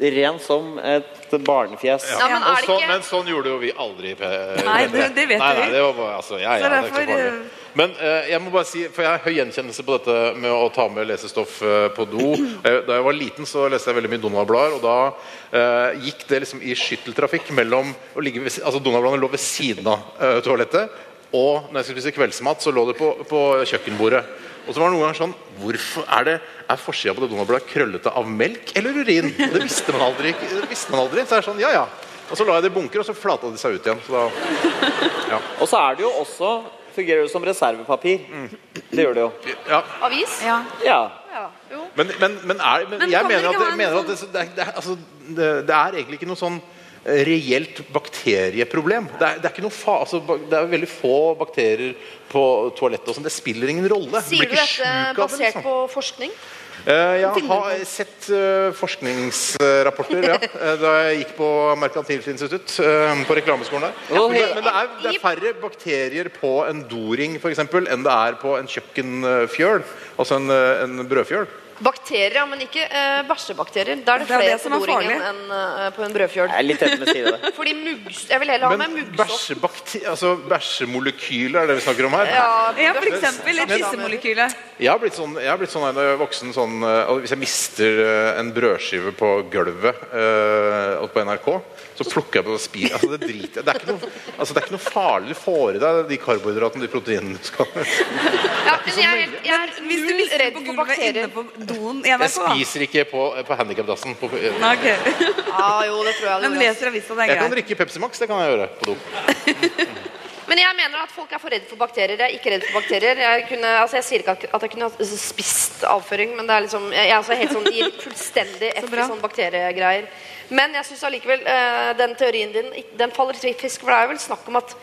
ren som et barnefjes. Ja, men er det så, ikke men sånn gjorde jo vi aldri. Nei, det- det vet nei, vi. nei, det var altså, ja, ja, det er eh, Men eh, jeg må bare si, for jeg har høy gjenkjennelse på dette med å ta med lesestoff eh, på do. Eh, Da jeg var liten, så leste jeg veldig mye Donald-blader, og da eh, gikk det liksom i skytteltrafikk mellom å ligge ved, Altså Donald-bladene lå ved siden av eh, toalettet, og når jeg skulle spise kveldsmat, så lå det på, på kjøkkenbordet. Og så var det noen ganger sånn Hvorfor er det Er forsida på det Donald-bladet krøllete av melk eller urin? Og det visste man aldri. Det visste man aldri. Så er det sånn, ja ja. Og så la jeg det i bunker, og så flata de seg ut igjen. Så da, Og så er det jo også fungerer det som reservepapir. Det gjør det jo. ja. avis? Ja. Ja. Ja. Men, men, men, er, men, Men jeg mener at, mener at det, det, det, altså, det, det er egentlig ikke noe sånn reelt bakterieproblem. Det er, det, er ikke noe fa, altså, det er veldig få bakterier på toalettet. og sånn. Det spiller ingen rolle. Sier du dette sjuk av det, basert liksom. på forskning? Eh, jeg har sett eh, forskningsrapporter ja, [laughs] eh, da jeg gikk på Merkantilt institutt uh, på reklameskolen der. Men, det, men det, er, det er færre bakterier på en doring for eksempel, enn det er på en kjøkkenfjøl. Altså en, en brødfjøl. Bakterier, ja, men ikke eh, bæsjebakterier. Da er det Det er flere det som på er doringen farlig. enn eh, på en brødfjøl. Jeg er litt enig med å si det. Fordi muggs... Jeg vil heller ha med Men muggsopp. altså bæsjemolekyler er det vi snakker om her? Ja, Ja, for eksempel et tissemolekyle. Jeg har blitt sånn, jeg har blitt sånn jeg er voksen sånn, eh, Hvis jeg mister eh, en brødskive på gulvet uh, på NRK, så plukker jeg på og spiser. Altså, det, driter jeg- det, er ikke noe, altså, det er ikke noe farlig. I deg de karbohydratene, de proteinene du skal ja, men jeg, jeg Hvis du mister redd på gulvet inne bakterier. Doen i Jeg NRK? spiser ikke på, på handikapdassen. På, jeg Nei, ok. Ja, [laughs] jo, det tror jeg du Men leser avisa, det er kan greit. drikke Pepsi Max, det kan jeg gjøre på do. [laughs] Men jeg mener at folk er for redd for bakterier. Jeg er ikke redd for bakterier. Jeg, kunne, altså jeg sier ikke at- jeg kunne spist avføring, men det er liksom, jeg er altså helt sånn, gir fullstendig etter [laughs] så sånn bakteriegreier. Men jeg syns allikevel eh, den teorien din den faller litt i fisk. For det er jo vel snakk om at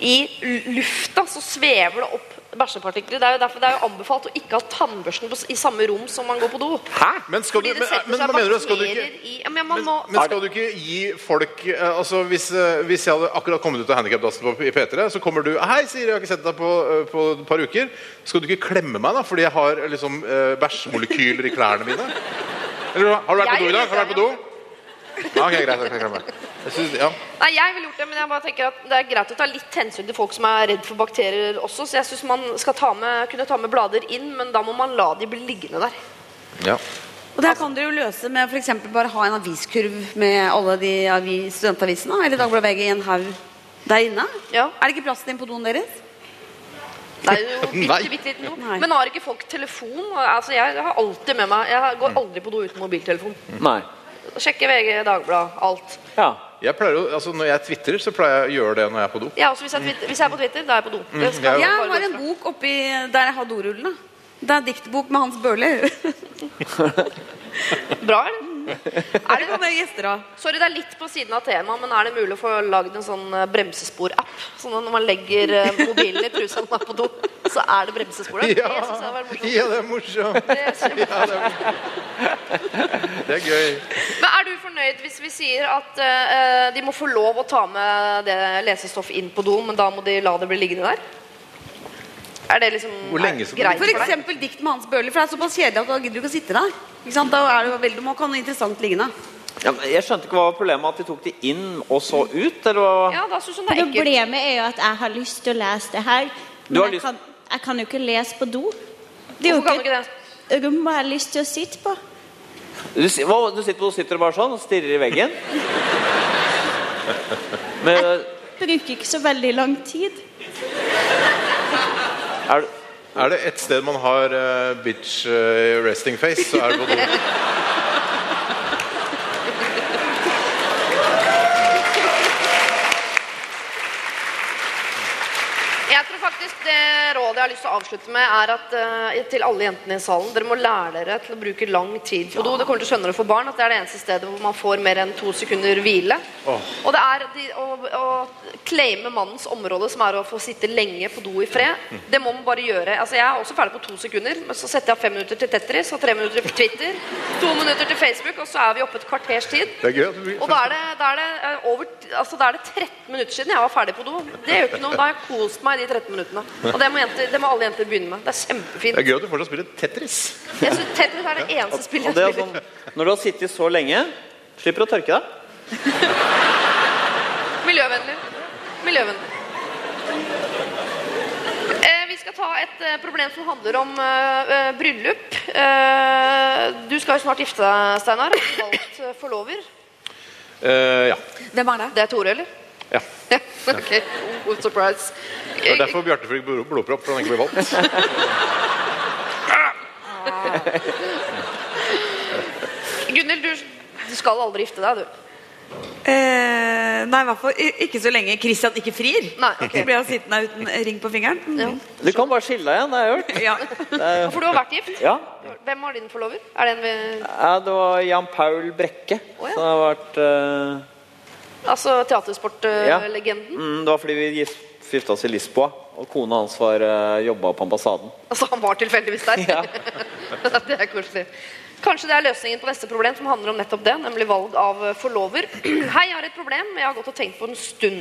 i lufta så svever det opp bæsjepartikler. Det er jo derfor det er jo anbefalt å ikke ha tannbørsten på, i samme rom som man går på do. Men skal du, men, men mener du? Skal du ikke i ja, men men, må, men skal du ikke gi folk eh, altså hvis, eh, hvis jeg hadde akkurat kommet ut av handikapdassen på- i P3, så kommer du Hei, Siri, jeg har ikke sett deg på, eh, på et par uker. Skal du ikke klemme meg, da? Fordi jeg har liksom bæsjemolekyler bæsjmolekyler i klærne mine? Eller har du vært på do i dag? Har du vært på do? Ja, ok, greit. Jeg kan klemme. Jeg synes, ja. Nei, jeg ville gjort det, men jeg bare tenker at det er greit å ta litt hensyn til folk som er redd for bakterier også. Så jeg syns man skal ta med, kunne ta med blader inn, men da må man la de bli liggende der. ja. Og det her kan dere jo løse med for eksempel bare ha en aviskurv med alle de avis, studentavisene eller Dagbladet VG i en haug der inne. Ja. Er det ikke plass til den på doen deres? Det er jo [laughs] bitte, bitte liten do. Men har ikke folk telefon? Altså, jeg har alltid med meg Jeg går aldri på do uten mobiltelefon. Nei. Sjekker VG, Dagbladet, alt. Ja. Jeg pleier jo, altså Når jeg tvitrer, så pleier jeg å gjøre det når jeg er på do. Ja, også, hvis, jeg, twitter- hvis jeg er på Twitter, da er jeg på do. Det skal jeg jeg Jeg bare har en bok oppi der jeg har dorullene. Det er en diktbok med Hans Børli. Bra, eller? [laughs] Er Det noen gjester da? sorry, det er litt på siden av temaet, men er det mulig å få lagd en sånn eh, bremsespor-app? Sånn at når man legger eh, mobilen i trusa når man er på do, så er det bremsespor der? Ja. Det synes jeg var morsomt. Ja, det er morsomt. Det er Ja, det, er, det er gøy. Men er du fornøyd hvis vi sier at uh, de må få lov å ta med det lesestoffet inn på do, men da må de la det bli liggende der? Er det liksom Hvor lenge er skal greit For for deg? eksempel dikt med Hans Bøhler. For det er såpass kjedelig at da gidder du ikke å sitte der. Ikke sant? Da er det veldig, må kan noe interessant liggende. Ja, men jeg skjønte ikke hva var problemet at de tok det inn og så ut, eller hva? Ja, da synes hun det er ekkelt. Problemet er jo at jeg har lyst til å lese det her. Du Men har jeg kan, jeg kan jo ikke lese på do. Det er jo Hvorfor kan du ikke Rommet det? jeg har lyst til å sitte på. Du, hva, du sitter, på, sitter bare sånn og stirrer i veggen? Men Bruker ikke så veldig lang tid. Er Er det et sted man har uh, bitch uh, resting face, så er det på do. [laughs] Jeg det rådet jeg har lyst til å avslutte med, er at eh, til alle jentene i salen Dere må lære dere til å bruke lang tid på do. Det kommer til å skjønne det for barn at det er det eneste stedet hvor man får mer enn to sekunder hvile. Og det er de, å, å claime mannens område, som er å få sitte lenge på do i fred, det må man bare gjøre. Altså, jeg er også ferdig på to sekunder, men så setter jeg av fem minutter til Tetris og tre minutter til Twitter, to minutter til Facebook, og så er vi oppe et kvarters tid. Er Og da er, det, da, er det, eh, over, altså da er det 13 minutter siden jeg var ferdig på do. Det gjør ikke noe, Da har jeg kost meg i de 13 minuttene. Og det må, jenter, det må alle jenter begynne med. Det er kjempefint. Det er gøy at du fortsatt spiller Tetris. Jeg synes Tetris er det eneste spillet jeg er spiller. sånn, når du har sittet så lenge, slipper du å tørke deg. Miljøvennlig. Miljøvennlig. Eh, vi skal ta et eh, problem som handler om eh, bryllup. Uh, du skal jo snart gifte deg, Steinar. Valgt eh, forlover. Uh, ja. Hvem er det? Det er Tore, eller? Ja. Ja, [laughs] ok. Oh, surprise. Det er derfor Bjarte fikk blodpropp, for han ikke ble valgt. [laughs] Gunhild, du, du skal aldri gifte deg, du. Eh, nei, i hvert fall ikke så lenge Christian ikke frir. Nei, okay. Så blir han sittende uten ring på fingeren. Mm. Ja. Du kan bare skille deg igjen, det har jeg hørt. Ja. Er, For du har vært gift? ja. Hvem var din forlover? Er det en ved, ja, det var Jan Paul Brekke. Oh, ja. som har vært eh, Altså teatersportlegenden? mm, Det var fordi vi gif- gifta oss i Lisboa, og kona hans var uh, jobba på ambassaden. Altså, han var tilfeldigvis der? [laughs] Ja. [laughs] det er koselig. Kanskje det er løsningen på neste problem, som handler om nettopp det, nemlig valg av eh, forlover. [clears throat] Hei, jeg har et problem jeg har gått og tenkt på en stund.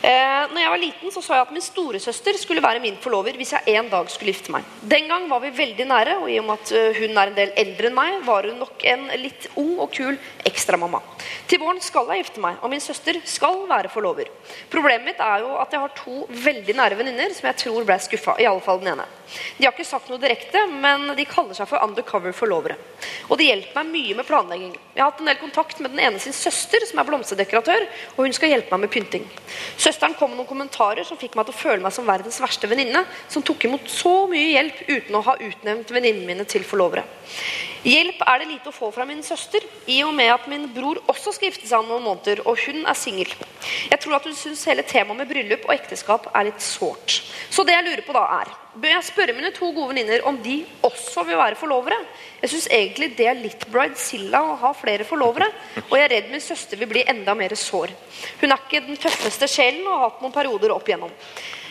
Eh, når jeg var liten, så sa jeg at min storesøster skulle være min forlover hvis jeg en dag skulle gifte meg. Den gang var vi veldig nære, og i og med at eh, hun er en del eldre enn meg, var hun nok en litt ung og kul ekstramamma. Til våren skal jeg gifte meg, og min søster skal være forlover. Problemet mitt er jo at jeg har to veldig nære venninner som jeg tror ble skuffa. I alle fall den ene. De har ikke sagt noe direkte, men de kaller seg for undercover forlovere. Og det hjelper meg mye med planlegging. Jeg har hatt en del kontakt med den ene sin søster, som er blomsterdekoratør, og hun skal hjelpe meg med pynting. Søsteren kom med noen kommentarer som fikk meg til å føle meg som verdens verste venninne, som tok imot så mye hjelp uten å ha utnevnt venninnene mine til forlovere. Hjelp er det lite å få fra min søster, i og med at min bror også skal gifte seg om noen måneder, og hun er singel. Jeg tror at hun syns hele temaet med bryllup og ekteskap er litt sårt. Så det jeg lurer på da er Bør jeg spørre mine to gode venninner om de også vil være forlovere? Jeg syns egentlig det er litt bridezilla å ha flere forlovere, og jeg er redd min søster vil bli enda mer sår. Hun er ikke den tøffeste sjelen og har hatt noen perioder opp igjennom.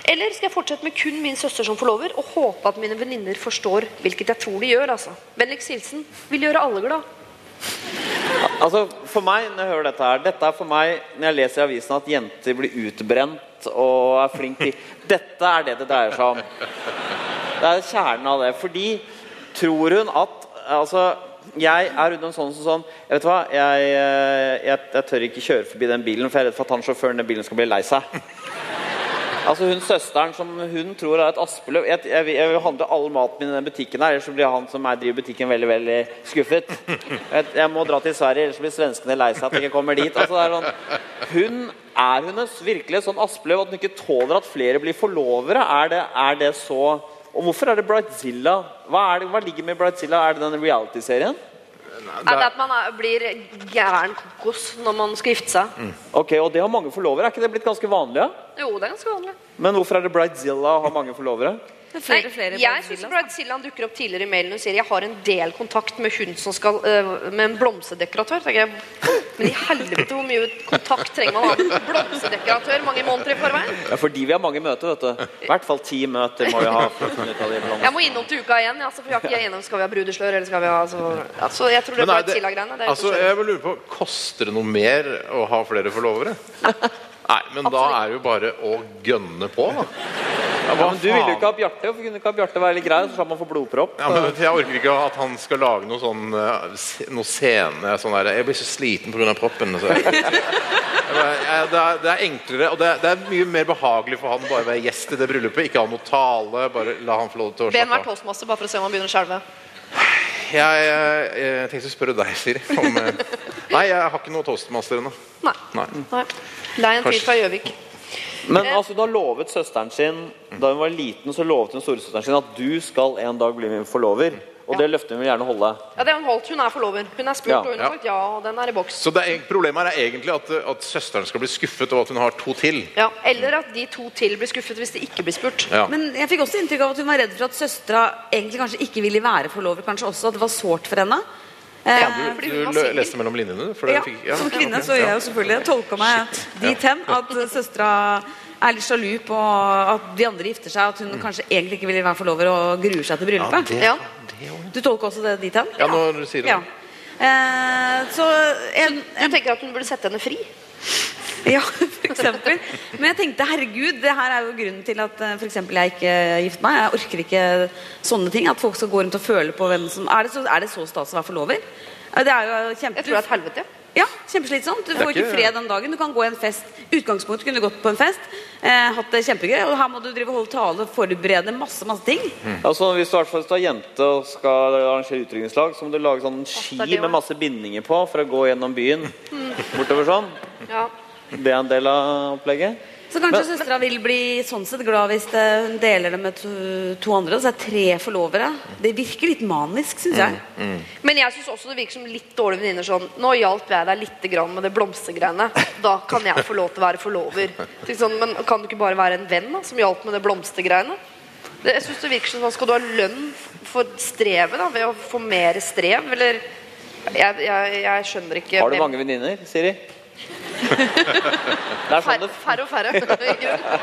Eller skal jeg fortsette med kun min søster som forlover og håpe at mine venninner forstår, hvilket jeg tror de gjør, altså. Vennligst hilsen vil gjøre alle glad. Altså, for meg, når jeg hører dette her Dette er for meg når jeg leser i avisen at jenter blir utbrent og er flink til Dette er det det dreier seg om. Det er kjernen av det. Fordi tror hun at Altså, jeg er rundt en sånn som sånn jeg Vet hva, jeg, jeg, jeg tør ikke kjøre forbi den bilen, for jeg er redd for at han sjåføren i den bilen skal bli lei seg. Altså hun Søsteren som hun tror er et aspeløv Jeg, jeg, jeg vil handle all maten min i den butikken her, ellers blir han som er, driver butikken, veldig veldig skuffet. Jeg, jeg må dra til Sverige, ellers blir svenskene lei seg at jeg ikke kommer dit. Altså er sånn, hun Er hun virkelig sånn aspeløv at hun ikke tåler at flere blir forlovere? Er det, er det så Og hvorfor er det Brightzilla? Hva, er det, hva ligger med Brightzilla? Er det den reality-serien? Er det at man er, blir gæren kokos når man skal gifte seg? Ok, Og det har mange forlovere. Er ikke det blitt ganske vanlig? Ja? Jo, det er ganske vanlig. Men hvorfor er det Bridezilla å ha mange forlovere? Det er Nei, flere, flere jeg syns. Brad Silland dukker opp tidligere i mailen og sier jeg har en del kontakt med hun som skal øh, med en blomsterdekoratør. jeg, Men i helvete, hvor mye kontakt trenger man av en blomsterdekoratør mange måneder i forveien? Ja, Fordi vi har mange møter, vet du. I hvert fall ti møter må vi ha. å. Jeg må innom til uka igjen. Altså, for jeg har ikke gjennom, Skal vi ha brudeslør eller skal vi ha altså, altså, Jeg tror det er Brad. Er altså, jeg vil lure på, Koster det noe mer å ha flere forlovere? [laughs] Nei, men da er det jo bare å gønne på. da. Ja, men du ville jo ikke ha Bjarte. Hvorfor kunne ikke ha Bjarte være litt grei? Så slapp man få blodpropp. Ja, men Jeg orker ikke at han skal lage noe sånn eh, Noe scene sånn der, Jeg blir så sliten pga. proppen. Så. [laughs] Jeg, jeg, det, er, det er enklere, og det er, det er mye mer behagelig for han bare å være gjest i det bryllupet. Ikke ha noe tale. Bare la han få lov til å Be ham være toastmaster bare for å se om han begynner å skjelve. Jeg, jeg, jeg tenkte å spørre deg, Siri. Om, eh, nei, jeg har ikke noe toastmaster ennå. Nei. Nei. Nei. Lei en fyr fra Gjøvik. Men altså, du har lovet søsteren sin Da hun var liten, så lovet hun storesøsteren sin at du skal en dag bli min forlover. Og det løftet hun vil gjerne holde. Ja, det har hun holdt. Hun er forlover. Hun er spurt, Ja. og hun har sagt ja, og den er i boks. Så det er, problemet her er egentlig at, at søsteren skal bli skuffet over at hun har to til. Ja, eller at de to til blir skuffet hvis de ikke blir spurt. Ja. Men jeg fikk også inntrykk av at hun var redd for at søstera egentlig kanskje ikke ville være forlover. Kanskje også at det var sårt for henne. Eh, Ja, Du, du lø- leste mellom linjene? du, For ja, fikk- ja, som kvinne så gjør jeg jo selvfølgelig tolka meg dit hen at søstera er litt sjalu på at de andre gifter seg, at hun kanskje egentlig ikke vil være forlover og gruer seg til Ja, bryllupet. det, Ja. Du tolker også det dit hen? ja, når du sier det. Ja. Eh, så en, Du tenker at hun burde sette henne fri? [laughs] Ja, eksempel. Men jeg tenkte, herregud, det her er jo grunnen til at eh, for eksempel jeg ikke gifter meg. Jeg orker ikke sånne ting. At folk skal gå rundt og føle på hvem som Er det så, er det så stas å være forlover? Det er jo kjempe... Jeg tror det er et helvete. Ja, kjempeslitsomt. Du får ikke fred den dagen. Du kan gå i en fest. Utgangspunktet kunne du gått på en fest, eh, hatt det kjempegøy, og her må du drive og holde tale, forberede masse, masse ting. Altså, hvis du, i hvert fall, er jente og skal arrangere utrykningslag, så må du lage sånn ski med masse bindinger på for å gå gjennom byen. Bortover sånn. Ja. Det er en del av opplegget. Så kanskje søstera vil bli sånn sett glad hvis hun deler det med to, to andre. Så det er tre forlovere. Det virker litt manisk, syns jeg. Men jeg syns også det virker som litt dårlige venninner sånn Nå hjalp jeg deg litt grann med det blomstergreiene. Da kan jeg få lov til å være forlover. Sånn, men kan du ikke bare være en venn da, som hjalp med det blomstergreiene? Det, jeg synes det virker som sånn, Skal du ha lønn for strevet da, ved å få mer strev, eller Jeg, jeg, jeg skjønner ikke Har du mange venninner, Siri? Det er sånn Færre, det færre og færre.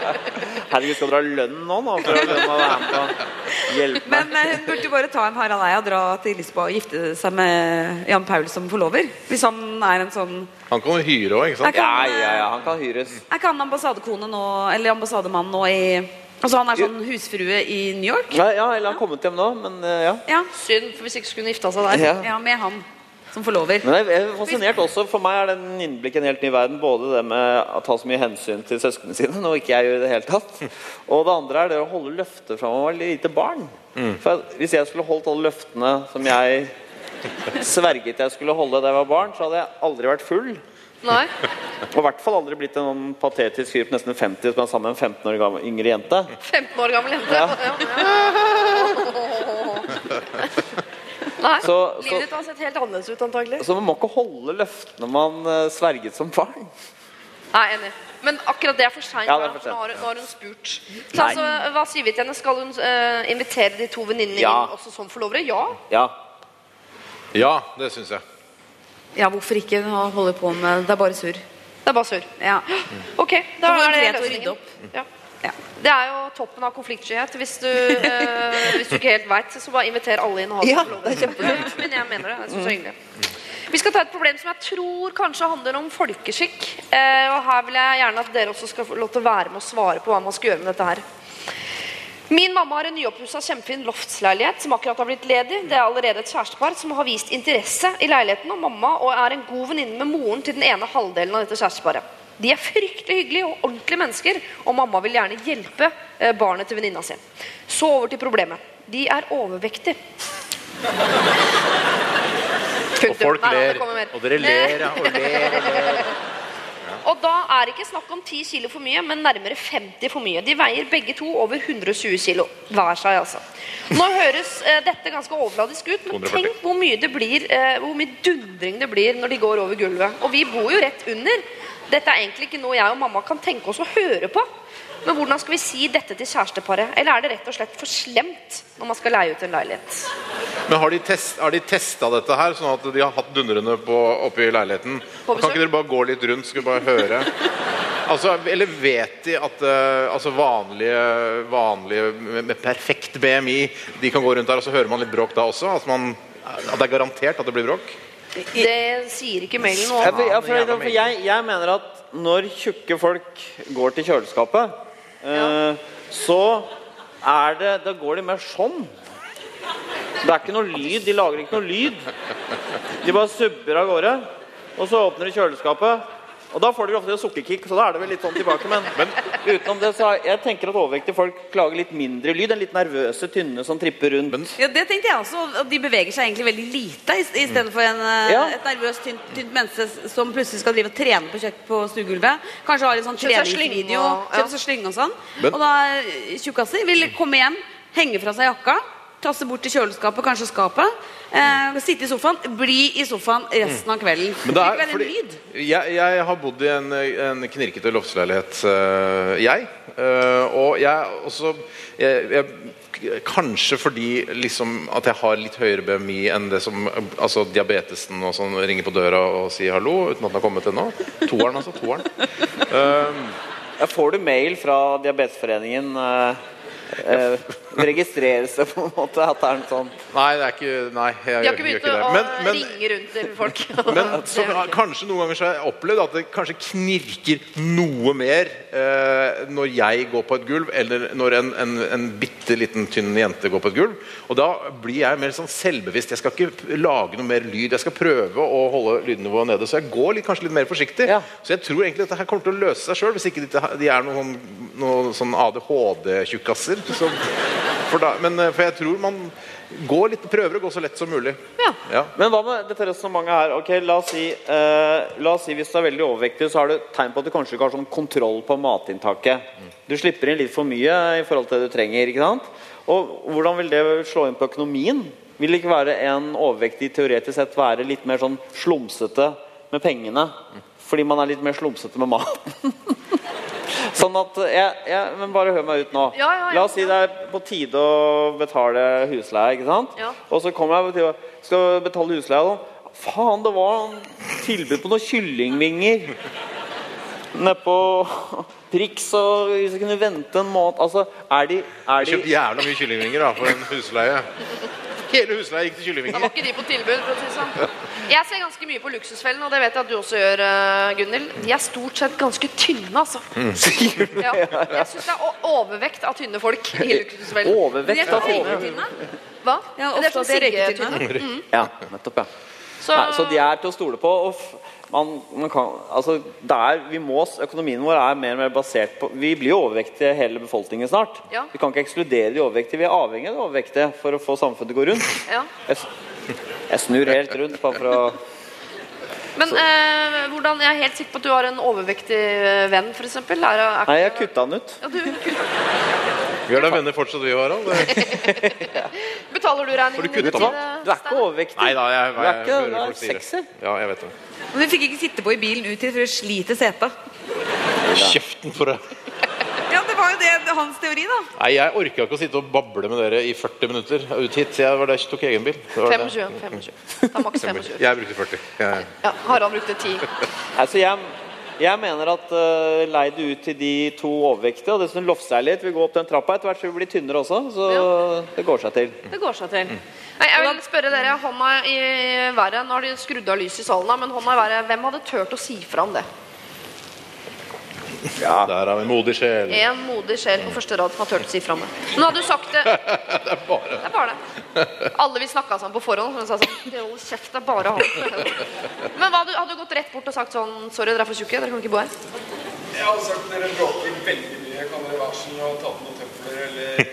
[laughs] Herregud, skal dere ha lønn nå, nå for å lønne å være med på hjelpe? Men eh, hun burde jo bare ta en Harald Eia og dra til Lisboa og gifte seg med Jan Paul som forlover. Hvis han er en sånn Han kan jo hyre òg, ikke sant? Jeg Ja, kan, ja, ja, han kan hyres. Er ikke han ambassadekone nå, eller ambassademann nå i Altså han er sånn husfrue i New York? Ja, ja eller han har kommet hjem nå, men eh, ja. Ja, Synd, for hvis ikke skulle hun gifta seg der. ja. ja med han som forlover. Men jeg er fascinert også. For meg er den en innblikk en helt ny verden. Både det med å ta så mye hensyn til søsknene sine, noe ikke jeg gjør i det hele tatt. Og det andre er det å holde løfter fra man var lite barn. For Hvis jeg skulle holdt alle løftene som jeg sverget jeg skulle holde da jeg var barn, så hadde jeg aldri vært full. Nei. Og i hvert fall aldri blitt en sånn patetisk fyr på nesten 50 som er sammen med en 15 år gammel, yngre jente. 15 år gammel jente. Ja. Ja, ja. Nei, Så- livet ditt har sett helt annerledes ut antagelig. Så man må ikke holde løftene man eh, sverget som barn. Nei, enig. Men akkurat det er for seint. Ja, nå, nå har hun spurt. Så altså, hva sier vi til henne? Skal hun uh, invitere de to venninnene Ja. inn også som forlovere? Ja. Ja. Ja, det syns jeg. Ja, hvorfor ikke ha- holde på med Det er bare surr. Det er bare surr. Ja. [gasps] Ok, da er det løsningen. å rydde opp. Ja. Ja. Det er jo toppen av konfliktskyhet. Hvis du, eh, hvis du ikke helt veit, så bare inviter alle inn. Og Ja, det er. Men jeg mener det. Jeg synes det er hyggelig. Vi skal ta et problem som jeg tror kanskje handler om folkeskikk. Eh, og her vil jeg gjerne at dere også skal få lov til å være med og svare på hva man skal gjøre med dette her. Min mamma har en nyoppussa kjempefin loftsleilighet som akkurat har blitt ledig. Det er allerede et kjærestepar som har vist interesse i leiligheten og mamma og er en god venninne med moren til den ene halvdelen av dette kjæresteparet. De er fryktelig hyggelige og ordentlige mennesker, og mamma vil gjerne hjelpe eh, barnet til venninna si. Så over til problemet. De er overvektige. Og folk ler. Og dere ler. Og ler, og ler. [laughs] Og da er det ikke snakk om 10 kilo for mye, men nærmere 50 for mye. De veier begge to over 120 kilo hver seg, altså. Nå høres eh, dette ganske overfladisk ut, men 240. tenk hvor mye det blir, eh, hvor mye dundring det blir når de går over gulvet. Og vi bor jo rett under. Dette er egentlig ikke noe jeg og mamma kan tenke oss å høre på. Men hvordan skal vi si dette til kjæresteparet? Eller er det rett og slett for slemt når man skal leie ut en leilighet? Men har de, test, har de testa dette her, sånn at de har hatt dundrene på, oppi leiligheten? Kan ikke dere bare gå litt rundt, skal vi bare høre? Altså, eller vet de at eh, altså vanlige, vanlige med, med perfekt BMI De kan gå rundt der, og så hører man litt bråk da også? At, man, at det er garantert at det blir bråk? Det sier ikke mailen noe om. ja, for, for jeg, jeg mener at når tjukke folk går til kjøleskapet, eh, så er det Da går de mer sånn. Det er ikke noe lyd. De lager ikke noe lyd. De bare subber av gårde. Og så åpner de kjøleskapet. Og da får de ofte sukkerkick, så da er det vel litt sånn tilbake. Men, utenom det, så jeg tenker at overvektige folk lager litt mindre lyd enn litt nervøse, tynne som tripper rundt. Ja, Det tenkte jeg også. og De beveger seg egentlig veldig lite i, i stedet for eh, Ja. et nervøst, tynt, tynt menneske som plutselig skal drive og trene på kjøkken på stuegulvet. Kanskje har en sånn Kjøpe seg treningsvideo, slynge og- ja. kjøpe seg slynge og sånn. Men- Og da eh, tjukkaser vil komme hjem, henge fra seg jakka, tasse bort til kjøleskapet, kanskje skapet, eh, sitte i sofaen, bli i sofaen resten av kvelden. Men det er det en fordi jeg, jeg har bodd i en, en knirkete loftsleilighet, øh, jeg. Øh, og jeg også jeg, jeg, Kanskje fordi liksom at jeg har litt høyere BMI enn det som Altså diabetesen og sånn ringer på døra og sier hallo uten at den har kommet ennå. Toeren, altså. Toeren. Ja, får du mail fra Diabetesforeningen Uh, eh, [laughs] Registreres seg, på en måte at det er en sånn Nei, det er ikke Nei, jeg De har gjør, ikke ikke det. å Men, men, ringe rundt til folk. [laughs] Men så, kanskje noen ganger så har jeg opplevd at det kanskje knirker noe mer eh, når jeg går på et gulv, eller når en, en, en bitte liten tynn jente går på et gulv. Og da blir jeg mer sånn selvbevisst. Jeg skal ikke lage noe mer lyd. Jeg skal prøve å holde lydnivået nede. Så jeg går litt, kanskje litt mer forsiktig. Ja. Så jeg tror egentlig dette her kommer til å løse seg sjøl, hvis ikke de, de er noen, noen sånn ADHD-tjukkasser. Så- For, da- men, eh, for jeg tror man går litt, prøver å gå så lett som mulig. Ja. Ja. Men hva med dette resonnementet her? Ok, la oss, si, eh, la oss si hvis du er veldig overvektig, så har du tegn på at du kanskje ikke har sånn kontroll på matinntaket. Du slipper inn litt for mye i forhold til det du trenger. ikke sant? Og hvordan vil det slå inn på økonomien? Vil det ikke være en overvektig teoretisk sett være litt mer sånn slumsete med pengene? Fordi man er litt mer slumsete med maten? [laughs] Sånn at jeg, jeg, Men bare hør meg ut nå. Ja, ja, ja. La oss si det er på tide å betale husleie. ikke sant? Ja. Og så kommer jeg til å skal betale husleie, da. Faen, det var en tilbud på noen kyllingvinger nede på Prix. Og hvis jeg kunne vente en måned Altså, er de, er Jeg kjøpte jævla mye kyllingvinger da, for en husleie. Hele husleia gikk til Da var ikke de på tilbud. for å si det sånn. Jeg ser ganske mye på Luksusfellen, og det vet jeg at du også gjør, eh, Gunhild. De er stort sett ganske tynne, altså. Ja. Jeg syns det er overvekt av tynne folk i Luksusfellen. Overvekt av tynne? Hva? Ja, Det er ofte sånn de er siggetynne. Mm. Ja, nettopp, ja. Så, Nei, så de er til å stole på. Og f man, man kan, altså, det er, vi må, økonomien vår er mer og mer basert på Vi blir jo overvektige hele befolkningen snart. Ja. Vi kan ikke ekskludere de overvektige. Vi er avhengig av de overvektige for å få samfunnet til å gå rundt. ja. Jeg, jeg snur helt rundt bare for å Men eh, hvordan, jeg er helt sikker på at du har en overvektig eh, venn, f.eks. Nei, jeg kutta han ut. ja, du, Vi er da venner fortsatt, vi, Harald. [laughs] [laughs] Det- betaler du regningen? Du din, eh, Du er ikke overvektig. Nei da, jeg, jeg, du er ikke sexy. Ja, jeg vet det. Men du fikk ikke sitte på i bilen ut hit, for du sliter seta. Kjeften for det. Ja, det var jo det hans teori, da. Nei, jeg orka ikke å sitte og bable med dere i 40 minutter ut hit. Jeg var der tok egen bil. Det var 25. 25. Det er maks 25. Jeg brukte 40. Jeg, Ja, Harald brukte 10. Altså, jeg, jeg mener at uh, lei det ut til de to overvektige. Og dessuten litt, vil gå opp den trappa. Etter hvert så vi blir tynnere også, så det går seg til. Det går seg til. Nei, jeg vil spørre dere, hånda i været. Nå har de skrudd av lyset i salen, men hånda i været. Hvem hadde turt å si fra om det? [laughs] der har vi en modig sjel. En modig sjel på første rad som har turt å si fra om det. Nå hadde du sagt det. [laughs] Det er bare Det er bare det. Alle vi snakka sammen på forhånd. Så sa sånn, Hold kjeft, det er bare han. [laughs] Men hva, hadde, du gått rett bort og sagt sånn Sorry, dere er for tjukke, dere kan ikke bo her. Jeg hadde sagt dere bråker veldig mye. Kan dere være snill og ta på noen tøfler eller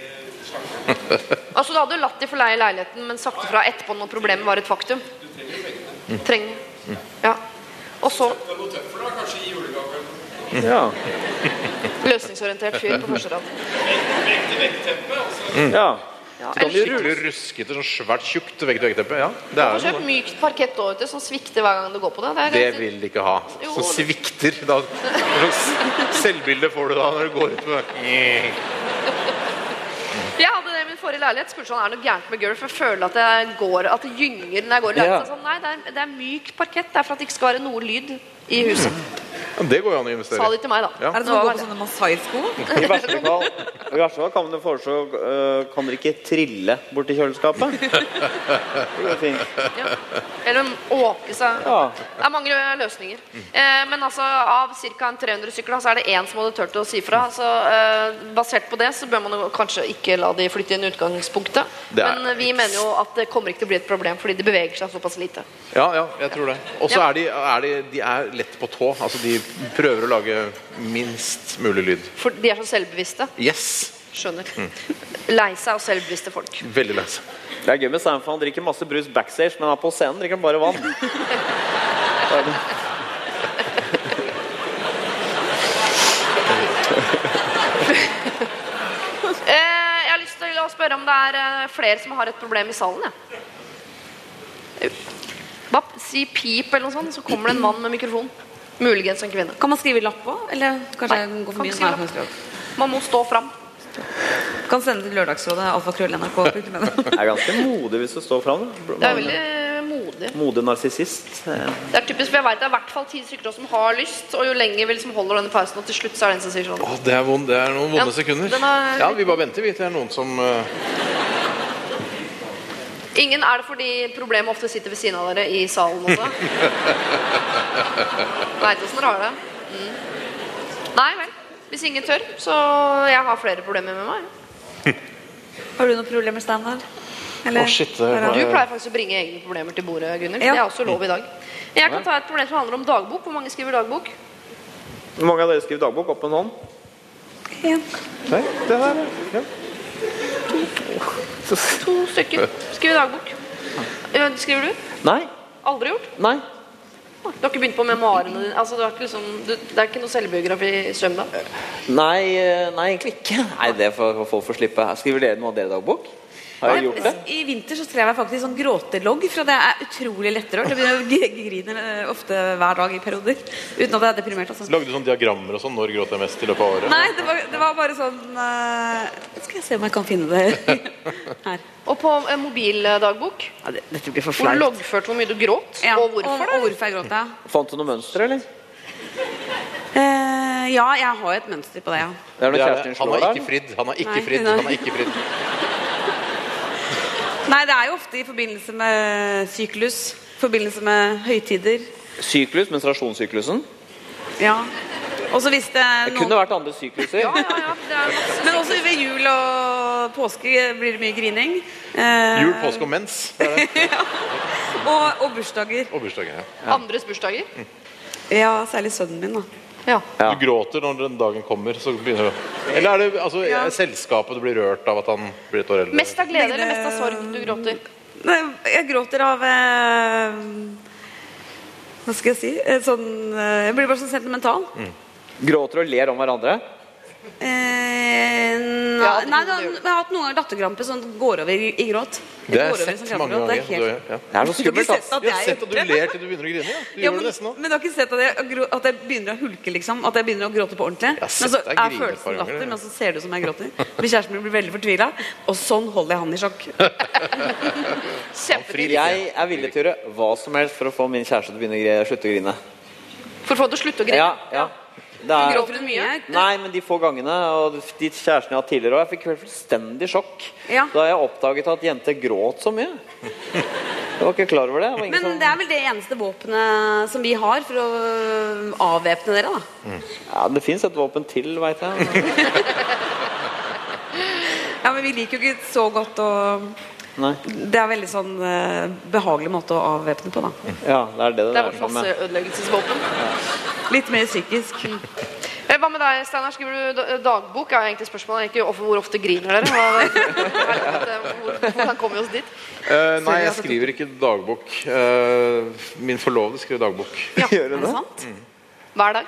slanger? Altså, du hadde latt de forleie leiligheten, men sagt ifra etterpå når problemet var et faktum. Du Trenger. Ja. Og så Det er noen tøfler, da. Kanskje i julegave. Ja. [laughs] løsningsorientert fyr på første rad. Så- ja. Ja, kan eller du skikkelig ruskete, sånn svært tjukt vegg-til-vegg-teppe. Ja, det er Få kjøpt mykt parkett da vet som svikter hver gang du går på det. Det, er Det vil de ikke ha. Jo. Som svikter. Da, hva slags selvbilde får du da når du går ut med [laughs] Jeg hadde det i min forrige leilighet. Spurte sånn, er det noe gærent med gulv? For jeg føler at det går, at det gynger når jeg går i Ja. Sånn, nei, det er, det er mykt parkett. Det er for at det ikke skal være noe lyd i huset. [laughs] Ja, Det går jo an å investere Sa de til meg, da. Ja. Er det som å gå på sånne Masai-sko? [laughs] I verste fall, [laughs] i verste fall kan, du foreslå, øh, kan dere ikke trille bort til kjøleskapet? [laughs] Det går fint. Ja. Eller åke seg. Ja. Det er mange løsninger. Eh, men altså, av ca. 300 sykler så er det én som hadde turt å si fra. Så eh, basert på det så bør man kanskje ikke la de flytte inn utgangspunktet. Det er- Men eh, vi mener jo at det kommer ikke til å bli et problem fordi de beveger seg såpass lite. Ja, ja, jeg tror det. Og så Ja. er, de, er de, de er lett på tå. Altså, de prøver å lage minst mulig lyd. For de er så selvbevisste. Yes! Skjønner. Lei seg og selvbevisste folk. Veldig lei seg. Det er gøy med Sam, for han drikker masse brus backstage, men han er på scenen drikker han bare vann. Eh, jeg har lyst til å spørre om det er eh, flere som har et problem i salen. Ja. Bare si pip eller noe sånt, så kommer det en mann med mikrofon. Muligens en kvinne. Kan man skrive lapp på? Eller kanskje Nei, gå for mye? skrive Nei, skrive. Man må stå fram. Kan sende til Lørdagsrådet. alfakrøll.nrk. [laughs] Det er ganske modig hvis du står fram. Det er veldig modig. Modig narsissist. Eh, Det er typisk, for jeg vet det er i hvert fall ti stykker som har lyst, og jo lenger vi liksom holder denne pausen, og til slutt så er det en som sier sånn Å, det, er vond, det er noen vonde Ja, sekunder. er- Ja, Vi bare venter, vi. til Det er noen som eh, Ingen er det fordi problemet ofte sitter ved siden av dere i salen også? [laughs] Veit åssen dere har det. Mm. Nei vel. Hvis ingen tør, så jeg har flere problemer med meg. [laughs] Har du noen problemer, Steinar? Oh, shit, er Du pleier faktisk å bringe egne problemer til bordet, Gunnhild. Ja. Det er også lov i dag. Jeg kan ta et problem som handler om dagbok. Hvor mange skriver dagbok? Hvor mange av dere skriver dagbok? Opp med en hånd. Nei, det her, ja. To stykker skriver dagbok. Skriver du? Nei. Aldri gjort? Nei. Du har ikke begynt på memoarene dine? Altså, du har ikke liksom, du, det er ikke noe selvbiografi i svøm da? Nei, eh, nei, egentlig ikke. Nei, det får folk få slippe. Skriver dere noe av dere dagbok? Har jeg gjort det? I vinter så skrev jeg faktisk sånn gråtelogg, for det er utrolig lettrørt. Jeg begynner å grine eh, ofte hver dag i perioder. Uten at jeg er deprimert. Altså. Lagde du sånne diagrammer og sånn? Når gråt jeg mest i løpet av året? Nei, det var, det var bare sånn uh, Skal jeg se om jeg kan finne det [laughs] her. Og på eh, mobildagbok, Ja, det, dette blir for hvor du loggførte hvor mye du gråt, Ja, og hvorfor og, og hvorfor jeg gråt, ja. Fant du noe mønster, eller? Uh, ja, jeg har et mønster på det, ja. Det er når Det kjæresten din Han slår har deg? ikke fridd. Han har ikke fridd. Han har ikke fridd. Nei, det er jo ofte i forbindelse med syklus. I forbindelse med høytider. Syklus, menstruasjonssyklusen. Ja. Også hvis det Det kunne vært andre sykluser. Ja, ja, ja, er masse. Men også ved jul og påske blir det mye grining. Eh, Jul, påske og mens. [laughs] Er og, og bursdager. Og bursdager. Ja. Andres bursdager. Ja, særlig sønnen min, da. Ja. Du gråter når den dagen kommer. Så begynner du Eller er det altså, Ja. selskapet du blir rørt av at han blir et år eldre? Mest av glede eller mest av sorg du gråter? Nei, jeg gråter av eh, Hva skal jeg si? Eh, Sånn, eh, jeg blir bare sånn sentimental. Gråter og ler om hverandre? Eh, nei, Ja, nei, det jeg har hatt noen ganger latterkrampe som går over i, i gråt. Det har jeg sånn sett mange krampegråt. ganger. Det er helt- Du- ja. Det er så Du har ikke sett at Jeg sett at du ler til du begynner å grine. Ja. Du Ja, men, det men du har ikke sett at jeg, at jeg begynner å hulke, liksom? At jeg begynner å gråte på ordentlig? Jeg Men så er følelsen ganger, latter, ja. men så ser det ut som jeg gråter. Min kjæresten min blir veldig fortvila, og sånn holder jeg han i sjakk. [laughs] Kjempefint. Jeg er villig til å gjøre hva som helst for å få min kjæreste til å slutte å grine. For å få det til å slutte å grine. Ja, ja. Er, Gråter hun mye? nei, men de få gangene, og de kjærestene jeg har hatt tidligere òg, jeg fikk fullstendig sjokk Ja. da jeg oppdaget at jenter gråt så mye. Jeg var ikke klar over det. det Men som- det er vel det eneste våpenet som vi har for å avvæpne dere, da. ja, det fins et våpen til, veit jeg. [laughs] Ja, men vi liker jo ikke så godt å Nei. Det er en veldig sånn eh, behagelig måte å avvæpne på, da. Ja, det er det det Det er vårt seg om. ja. masseødeleggelsesvåpen. Litt mer psykisk. Eh, Hva med deg, Steinar? Skriver du da- dagbok? Er egentlig spørsmålet ikke of- hvor ofte griner dere? Hva, er hvor, hvordan kommer vi oss dit? Eh, nei, jeg skriver ikke dagbok. Eh, min forlovede skriver dagbok. Ja, [laughs] Er det sant? Hver dag?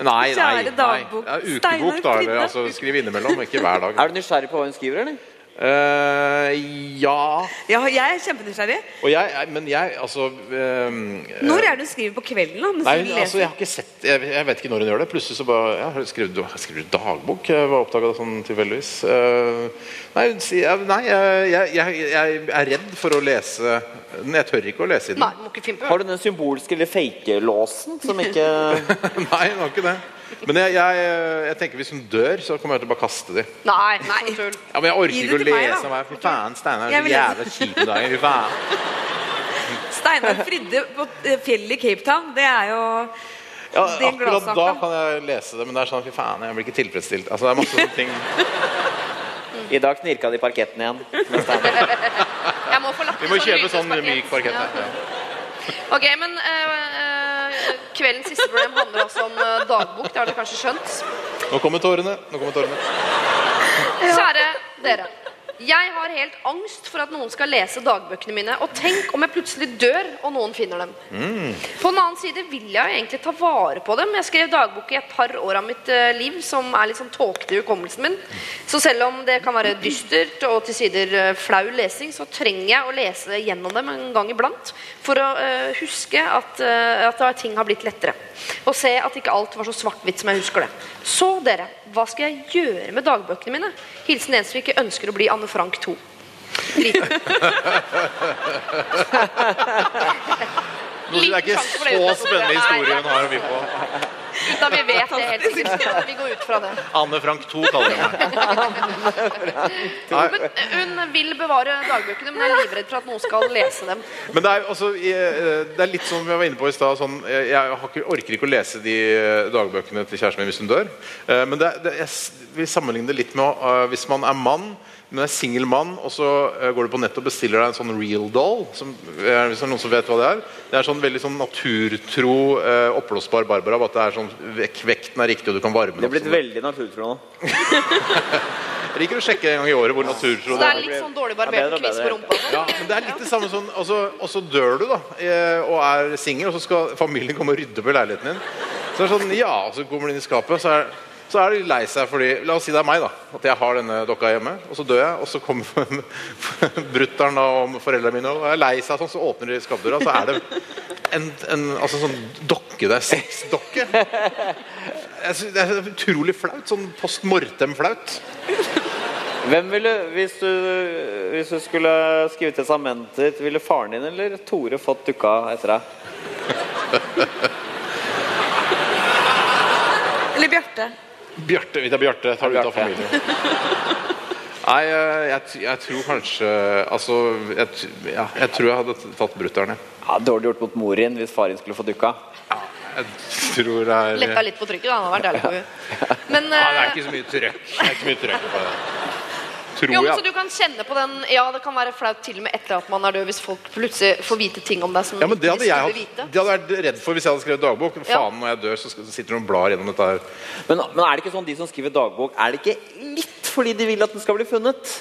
Nei, nei. Kjære nei. dagbok. Ja, ukebok, Steinar da. er altså, skriv innimellom, ikke hver dag. Er du nysgjerrig på hva hun skriver, eller? Eh, ja Ja, jeg er kjempenysgjerrig. Og jeg, jeg- Men jeg, altså ehm, Når er det du skriver på kvelden? da? Nei, altså, jeg har ikke sett Jeg, jeg vet ikke når hun gjør det. Plutselig så bare ja, har skrevet, du, Skriver dagbok? Jeg var oppdaga det sånn tilfeldigvis. Uh, nei, jeg- nei jeg, jeg, jeg, jeg er redd for å lese den. Jeg tør ikke å lese i den. Nei, må ikke finne på Har du den symbolske eller fake-låsen som ikke [laughs] Nei, den har ikke det. Men jeg, jeg, jeg tenker hvis hun dør, så kommer jeg til å bare kaste dem. Nei, nei. Ja, men jeg orker ikke å lese meg. Fy faen, Steinar er så jævla kjipe i dag. Fy faen. [laughs] Steinar Fridde på eh, fjellet i Cape Town, det er jo Ja, Det akkurat da kan jeg lese det, men det er sånn fy faen, jeg blir ikke tilfredsstilt. Altså, det er masse sånne ting. I dag knirka de parketten igjen. med Steinar. [laughs] Jeg må få lagt Vi må kjøpe sånn myk parkett. Ja. Ok, men eh, kveldens siste problem handler altså om eh, dagbok. Det har dere kanskje skjønt. Nå kommer tårene. Nå kommer tårene. Kjære dere. Jeg har helt angst for at noen skal lese dagbøkene mine. Og tenk om jeg plutselig dør, og noen finner dem. På den annen side vil jeg jo egentlig ta vare på dem. Jeg skrev dagbok i et par år av mitt eh, liv som er litt sånn tåkete i hukommelsen min. Så selv om det kan være dystert og til sider eh, flau lesing, så trenger jeg å lese gjennom dem en gang iblant. For å uh, huske at, uh, at ting har blitt lettere. Og se at ikke alt var så svart-hvitt som jeg husker det. Så dere, hva skal jeg gjøre med dagbøkene mine? Hilsen en som ikke ønsker å bli Anne Frank 2. Liten. Det er ikke så spennende historie hun har å by på. Da vi vet det helt sikkert. Vi går ut fra det. Anne Frank 2 kaller. [laughs] Nei, Men eh, hun vil bevare dagbøkene, men er livredd for at noen skal lese dem. Men det er, altså, det er litt som vi var inne på i stad. Sånn, jeg jeg orker ikke å lese de eh, dagbøkene til kjæresten min hvis hun dør. Eh, Men det, det, jeg vil sammenligne det litt med hvis man er mann men er singel mann, og så går du på nettet og bestiller deg en sånn real doll. Som, hvis det er noen som vet hva det er. Det er sånn veldig sånn naturtro, eh, oppblåsbar Barbara. At det er sånn, vek- vekten er riktig, og du kan varme Det den er blitt sånn. veldig naturtro nå. [laughs] Jeg liker å sjekke en gang i året hvor naturtro Så det er litt sånn dårlig barbert kviss på rumpa. sånn. Ja, men det er litt det samme sånn Og så, og så dør du, da, eh, og er singel, og så skal familien komme og rydde på leiligheten din. Så er det sånn, ja, så kommer du inn i skapet, så er, så er de lei seg fordi La oss si det er meg, da. At jeg har denne dokka hjemme. Og så dør jeg, og så kommer [laughs] brutter'n og foreldrene mine og er lei seg, sånn, så åpner de skapdøra, så er det en, en altså sånn dokke. Det er sexdokke. Det er utrolig flaut. Sånn post mortem-flaut. Hvem ville, hvis du, hvis du skulle skrive testamentet ditt, ville faren din eller Tore fått dukka etter deg? Eller Bjarte. Bjarte, Vi det er Bjarte, tar du ut av familien. [laughs] Nei, jeg, jeg, jeg tror kanskje Altså, jeg, ja, jeg tror jeg hadde tatt brutter'n. Ja, dårlig gjort mot mor din hvis far din skulle få dukka. Jeg tror det er Letta litt på trykket, da. Han har vært ærlig på henne. Men, Ja, det er eh, ikke så mye trøkk. Det er ikke så mye trøkk på det. Tror jo, men så du kan kjenne på den Ja, det kan være flaut til og med etter at man er død, hvis folk plutselig får vite ting om deg som Ja, men det de hadde jeg hatt vite. Det hadde jeg vært redd for hvis jeg hadde skrevet dagbok. Faen, når jeg dør, så sitter noen blar gjennom dette her. Men, men er det ikke sånn de som skriver dagbok, er det ikke litt fordi de vil at den skal bli funnet?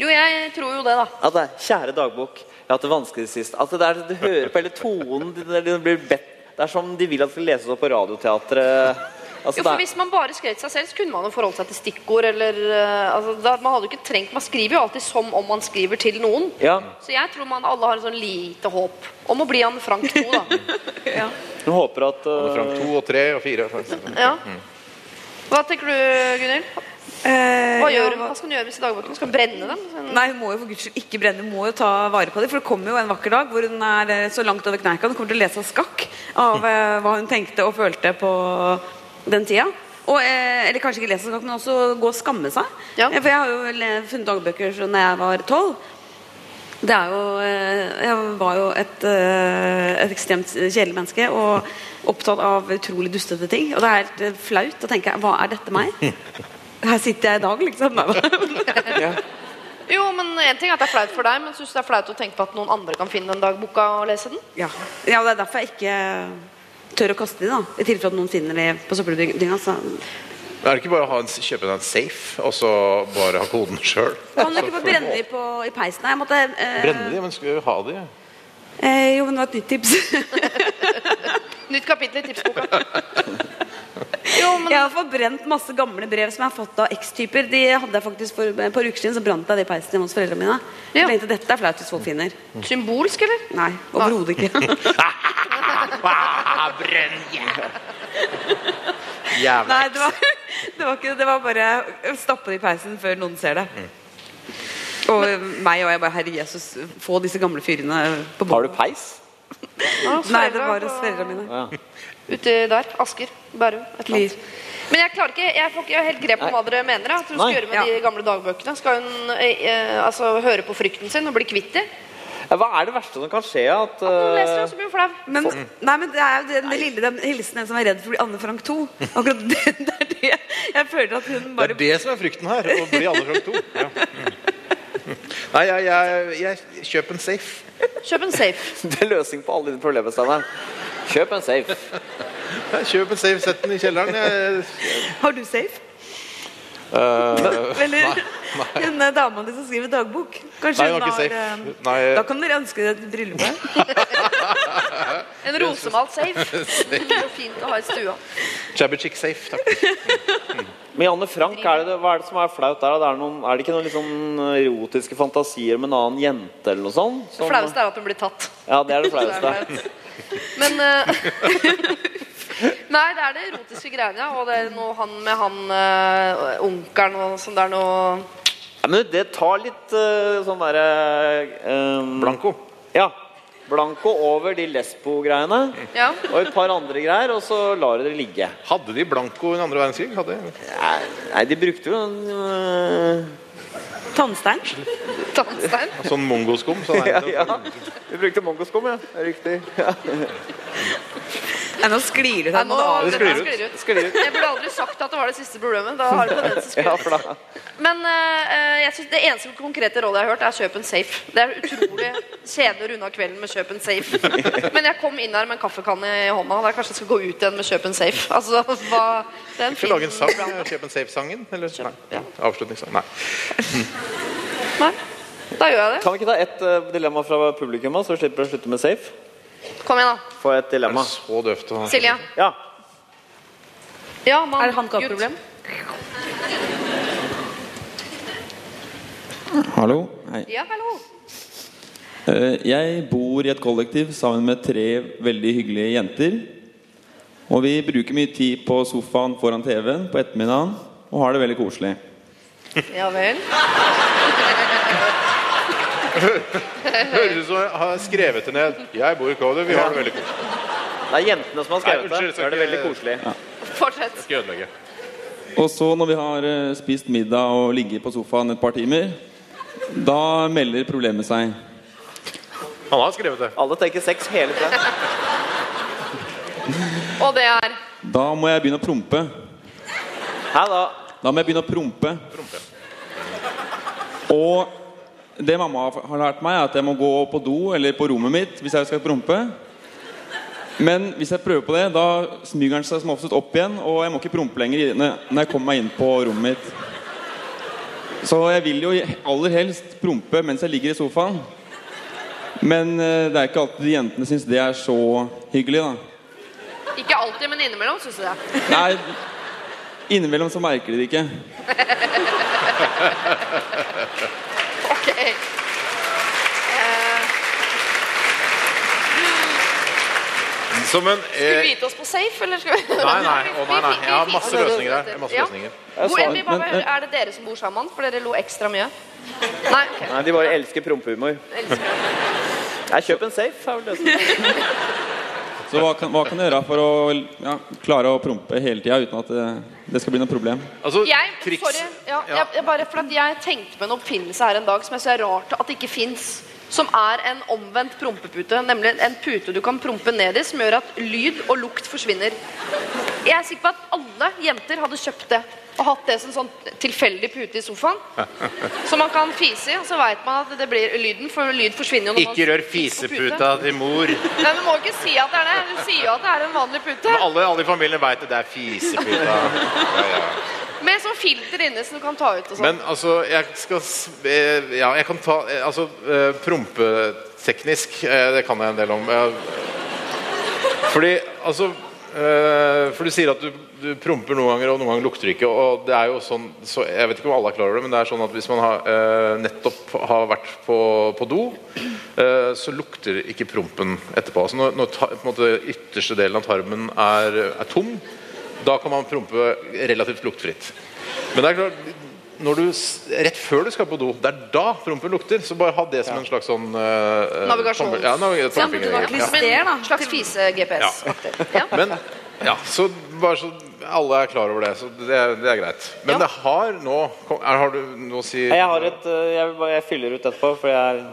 Jo, jeg tror jo det, da. At det er 'kjære dagbok, jeg har hatt det vanskelig sist'. At det, der, du hører på hele tonen det, det, blir bedt. Det er som de vil at det skal leses opp på Radioteatret. Altså, Jo, for Hvis man bare skrev til seg selv, så kunne man jo forholdt seg til stikkord. eller eh, altså, da, Man hadde jo ikke trengt, man skriver jo alltid som om man skriver til noen. ja, Så jeg tror man alle har en sånn lite håp om å bli han Frank 2. da. [laughs] Hun håper at uh, Frank 2 og 3 og 4. faktisk. Ja. Hva tenker du, Gunhild? Eh, Hva, gjør, hva- hva skal hun gjøre med disse dagbøkene? Skal hun brenne dem? Sånn- Nei, hun må jo for guds skyld ikke brenne. Hun må jo ta vare på dem. For det kommer jo en vakker dag hvor hun er eh, så langt over kneika. Hun kommer til å lese av skakk av hva hun tenkte og følte på den tida. Og, eh, eller kanskje ikke lese nok, men også gå og skamme seg. Ja. Eh, For jeg har jo funnet dagbøker fra da jeg var tolv. Det er jo eh, Jeg var jo et, et ekstremt kjedelig menneske og opptatt av utrolig dustete ting. Og det er helt flaut å tenke Hva er dette meg? [laughs] Her sitter jeg i dag, liksom. ja. Jo, men En ting er at det er flaut for deg, men syns du det er flaut å tenke på at noen andre kan finne den dagboka og lese den? Ja. ja, og det er derfor jeg ikke tør å kaste de, da. I tilfelle at noen finner de på søppeldynga. Er det ikke bare å ha en, kjøpe en safe, og så bare ha koden sjøl? kan du ikke bare brenne de på, i peisen? Jeg måtte eh, Brenne de? Men skal vi ha de? Eh, jo, men det var et nytt tips. [laughs] Nytt kapittel i tipsboka. [laughs] Jo, men Jeg har forbrent masse gamle brev som jeg har fått av X-typer. De hadde jeg faktisk For et par uker siden så brant jeg de i peisen hjemme hos foreldrene mine. Ja. Jeg tenkte dette er flaut hvis folk finner. Symbolsk, eller? Nei, overhodet ikke. Jævla Nei, det var, det var ikke det. var bare stappe det i peisen før noen ser det. Og meg og jeg bare Herre Jesus, få disse gamle fyrene på Har du båten. peis? Nei, det var hos foreldrene mine. Ja. Uti der. Asker. Bærum. Et eller annet. Men jeg klarer ikke, jeg får ikke helt grep om hva dere mener. da. Hva skal gjøre med Ja. de gamle dagbøkene? Skal hun eh, eh, altså, høre på frykten sin og bli kvitt dem? Ja, Hva er det verste som kan skje? At, Hun leser det, uh, så blir hun flau. Men, nei, men det er jo den, den lille den hilsenen som er redd for å bli Anne Frank 2. Akkurat det, det er det. Jeg føler at hun Det er det som er frykten her. Å bli Anne Frank 2. Ja. Nei, jeg, jeg, jeg kjøp en safe. Kjøp en safe. [laughs] det er løsning på alle dine problemer, Steinar. Kjøp en safe. Jeg kjøp en safe, sett den i kjelleren. Jeg, Har du safe? Uh, [laughs] Eller hun er dama di som skriver dagbok. Kanskje nei, hun har har, safe. eh, Nei, Da kan dere ønske dere et bryllupet. [laughs] En rosemalt [laughs] safe. Det er fint å ha i stua. Jabby chick safe, takk. [laughs] Men Janne Frank, er det, hva er det som er flaut der? da? Det er, noen, er det ikke noen sånn erotiske fantasier med en annen jente eller noe sånt? Det flaueste er at hun blir tatt. Ja, det er det [laughs] er flaueste. Men uh... Nei, det er det erotiske greiene, ja. Og det er noe han med han uh, onkelen og sånn. Det er noe Ja, men det tar litt uh, sånn derre uh, Blanko. Ja. Blanco over de lesbo-greiene. Ja. Og et par andre greier, og så lar de det ligge. Hadde de blanco under andre verdenskrig? Hadde de? Nei, nei, de brukte jo en uh, Tannstein. Tannstein. [laughs] Sånn mongoskum? Så [laughs] ja, ja. Vi brukte mongoskum, ja. Er Riktig. Ja. Nei, nå sklir det nå, sklir ut. sklir ut. Sklir ut. Jeg burde aldri sagt at det var det siste problemet. Da har det tendens til å Ja, ut. Men uh, jeg synes det eneste konkrete rådet jeg har hørt, er kjøp en safe. Det er utrolig kjedelig å runde av kvelden med kjøp en safe. Men jeg kom inn her med en kaffekanne i hånda. Da kanskje jeg skal gå ut igjen med kjøp en safe. Altså, hva, det er en Skal lage en sang? brand. Kjøp en safe-sangen? Eller? Nei. ja. Avslutningssang? Nei. Nei, da gjør jeg det. Kan vi ikke ta ett uh, dilemma fra publikum, så vi slipper å slutte med safe? Kom igjen, da. Få et dilemma. så døvt å Silje. Ja. Ja, mann, Er det han gutt. problem? Hallo. Hei. Ja, hallo. Eh, Jeg bor i et kollektiv sammen med tre veldig hyggelige jenter. Og vi bruker mye tid på sofaen foran TV-en på ettermiddagen og har det veldig koselig. Ja vel. Høres ut som jeg har skrevet det ned. Jeg bor i Kåler, vi har det veldig koselig. Det er jentene som har Nei, skrevet unnskyld, det. Så er det veldig koselig. Fortsett. Skal ødelegge. Og så når vi har eh, spist middag og ligget på sofaen et par timer, da melder problemet seg. Han har skrevet det. Alle tenker sex hele tida. Og det er Da må jeg begynne å prompe. Hæ, da? Da må jeg begynne å prompe. Og det mamma har lært meg, er at jeg må gå på do eller på rommet mitt hvis jeg skal prompe. Men hvis jeg prøver på det, da smyger den seg som oftest opp igjen, og jeg må ikke prompe lenger når jeg kommer meg inn på rommet mitt. Så jeg vil jo aller helst prompe mens jeg ligger i sofaen. Men eh, det er ikke alltid de jentene syns det er så hyggelig, da. Ikke alltid, men innimellom syns du det. Nei, innimellom så merker de det ikke. [laughs] Ok. Eh, Som en skal vi eh, vite oss på safe, eller skal vi Nei, nei. Å, nei, nei. Jeg har masse løsninger her. Jeg har Masse Ja. løsninger. Hvor, vi bare, er det dere som bor sammen? For dere lo ekstra mye? [laughs] Nei, ok. Nei, de bare elsker prompehumor. Jeg kjøp en safe. er vel det som- Så hva kan, hva kan du gjøre for å ja, klare å prompe hele tida uten at det, det skal bli noe problem? Altså, Jeg, triks sorry, ja, Ja. Jeg, bare, for at jeg tenkte på en oppfinnelse her en dag som jeg ser er rart at det ikke fins. Som er en omvendt prompepute. Nemlig en pute du kan prompe ned i, som gjør at lyd og lukt forsvinner. Jeg er sikker på at alle jenter hadde kjøpt det. Og hatt det som sånn tilfeldig pute i sofaen. Som man kan fise i, og så veit man at det blir lyden. For lyd forsvinner jo når Ikke rør fiseputa til mor. Nei, Du må ikke si at det er det. Du sier jo at det er en vanlig pute. Men alle, alle i familien veit at Det er fiseputa. [laughs] Ja, ja. Med sånn filter inne som du kan ta ut og sånn. Men altså, jeg skal eh, Ja, jeg kan ta eh, Altså, eh, prompeteknisk, det kan jeg en del om. Fordi, altså For du sier at du, du promper noen ganger, og noen ganger lukter ikke. Og det er jo sånn så Jeg vet ikke om alle er klar over det, men det er sånn at hvis man har, eh, nettopp har vært på, på do, eh, så lukter ikke prompen etterpå. Altså når, når ta, måte, ytterste delen av tarmen er, er tom, da kan man prompe relativt luktfritt. Men det er klart du, rett før du skal på do, det er da prompen lukter. Så bare ha det som en slags sånn uh, Navigasjon. Ja, navig ja, ja. slags fise-GPS-aktig. Ja. Men ja, så bare så alle er klar over det. Så det, er- det er greit. Men Ja. det har nå kom, er, Har du noe å si? Jeg har et øh, Jeg, bare, jeg fyller ut etterpå, for jeg er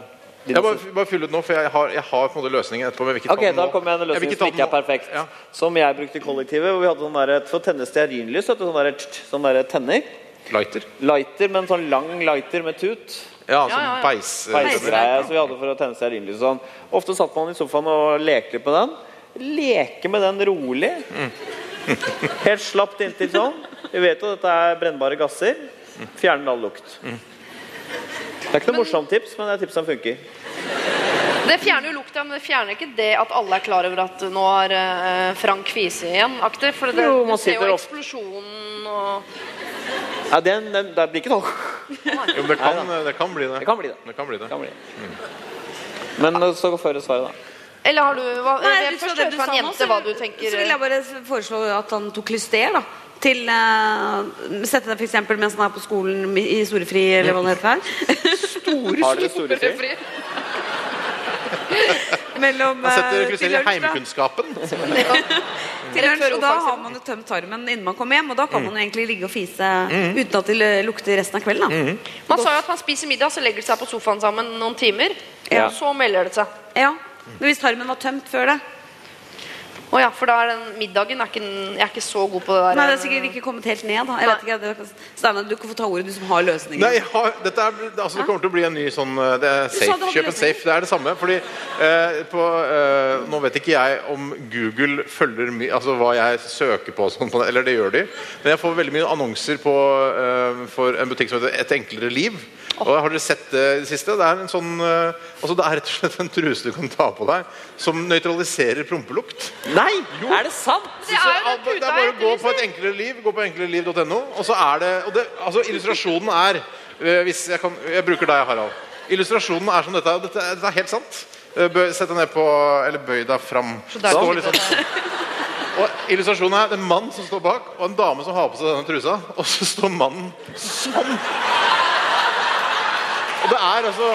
Jeg bare, bare fyll ut nå, for jeg har, jeg har på en måte løsningen etterpå. Men Ok, da kommer jeg en løsning jeg som ikke er perfekt. Ja. Som jeg brukte i kollektivet. Hvor vi hadde sånn der, For å tenne stearinlys, sånn der, sånn der tenner. Lighter. Lighter, men sånn lang lighter med tut. Ja, Ja, sånn ja, ja. beis... Peisgreie som vi hadde for å tenne og sånn. Ofte satt man i sofaen og lekte litt på den. Leke med den rolig. [laughs] Helt slapt inntil sånn. Vi vet jo at dette er brennbare gasser. Fjerner all lukt. Det er ikke noe morsomt tips, men det er tips som funker. Det fjerner jo lukta, men det fjerner ikke det at alle er klar over at nå har eh, Frank fise igjen. Akter, for det, Jo, du ser jo eksplosjonen og Ja, den, den, det blir ikke noe. [laughs] Jo, det kan, det kan bli det. Det kan bli det. Det kan bli det. Det kan bli. Men øh, så før svaret, da. Eller har du hva, Nei, Jeg fra først det du fra sa en nå, jente så- hva du tenker Så vil jeg bare foreslå at han tok lyster, da. Til uh, Sette deg f.eks. mens han er på skolen i storefri, eller hva det heter her. Har dere store fri? [laughs] Mellom Jeg setter eh, til i lunsj, heimkunnskapen. [laughs] Til lunsj, og da har man jo tømt tarmen innen man kommer hjem, og da kan man jo egentlig ligge og fise uten at det lukter resten av kvelden. Da. Man sa jo at man spiser middag, så legger de seg på sofaen sammen noen timer. Ja. Og så melder det seg. Ja. Men hvis tarmen var tømt før det Å ja, for da er den middagen er ikke, Jeg er ikke så god på det der. Nei, det er sikkert ikke kommet helt ned. Da. Jeg vet ikke, det, Steinar, du kan få ta ordet, du som har løsningen. Nei, ja, dette er, altså, det kommer til å bli en ny sånn eh, det er safe, Kjøp en safe. Det er det samme. Fordi eh, på, eh, Nå vet ikke jeg om Google følger mye altså hva jeg søker på, sånn, eller det gjør de. Men jeg får veldig mye annonser på, eh, for en butikk som heter Et enklere liv. Og Har dere sett det i det siste? Det er en sånn eh, altså det er rett og slett en truse du kan ta på deg som nøytraliserer prompelukt. Nei! Er det sant? Det er jo det, det er bare å gå på et enklere liv Gå på enklere og så er det, og det altså, Illustrasjonen er eh, hvis jeg, kan, jeg bruker deg, Harald Illustrasjonen er som dette Dette, dette er helt sant Eh, bøy, Sett deg ned på Eller bøy deg fram der sitter litt sånn Og illustrasjonen er en mann som står bak Og en dame som har på seg denne trusa Og så står mannen sånn Og det er altså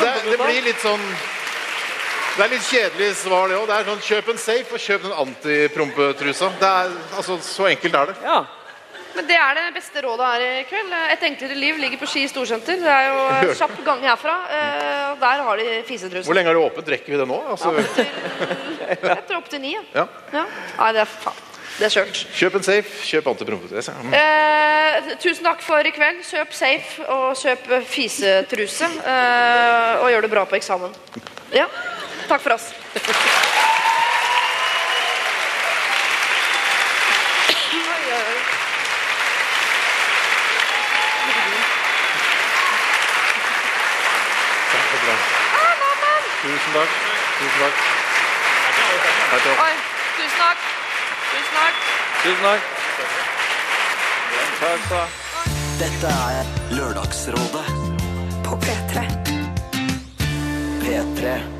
det, det blir litt sånn det er litt kjedelig svar, det òg. Det er sånn, Kjøp en safe og kjøp den antiprompetrusa. Det er, altså, så enkelt er det. Ja. Men det er det beste rådet her i kveld. Et enklere liv ligger på Ski storsenter. Det er jo [laughs] kjapp gang herfra. eh, Og der har de Hvor lenge er det åpent? Rekker vi det nå? Altså, [laughs] Etter opp til ni. ja. ja. Ja. Nei, det er faen. Det er kjørt. Kjøp en safe, kjøp antiprompetruse. Mm. Eh, tusen takk for i kveld. Kjøp safe og kjøp fisetruse. Eh, og gjør det bra på eksamen. Ja. Takk for oss. Kjempebra. Tusen takk. Tusen takk. Oi, tusen takk. Tusen takk. Tusen takk. Takk skal. Dette er Lørdagsrådet på P3. P3.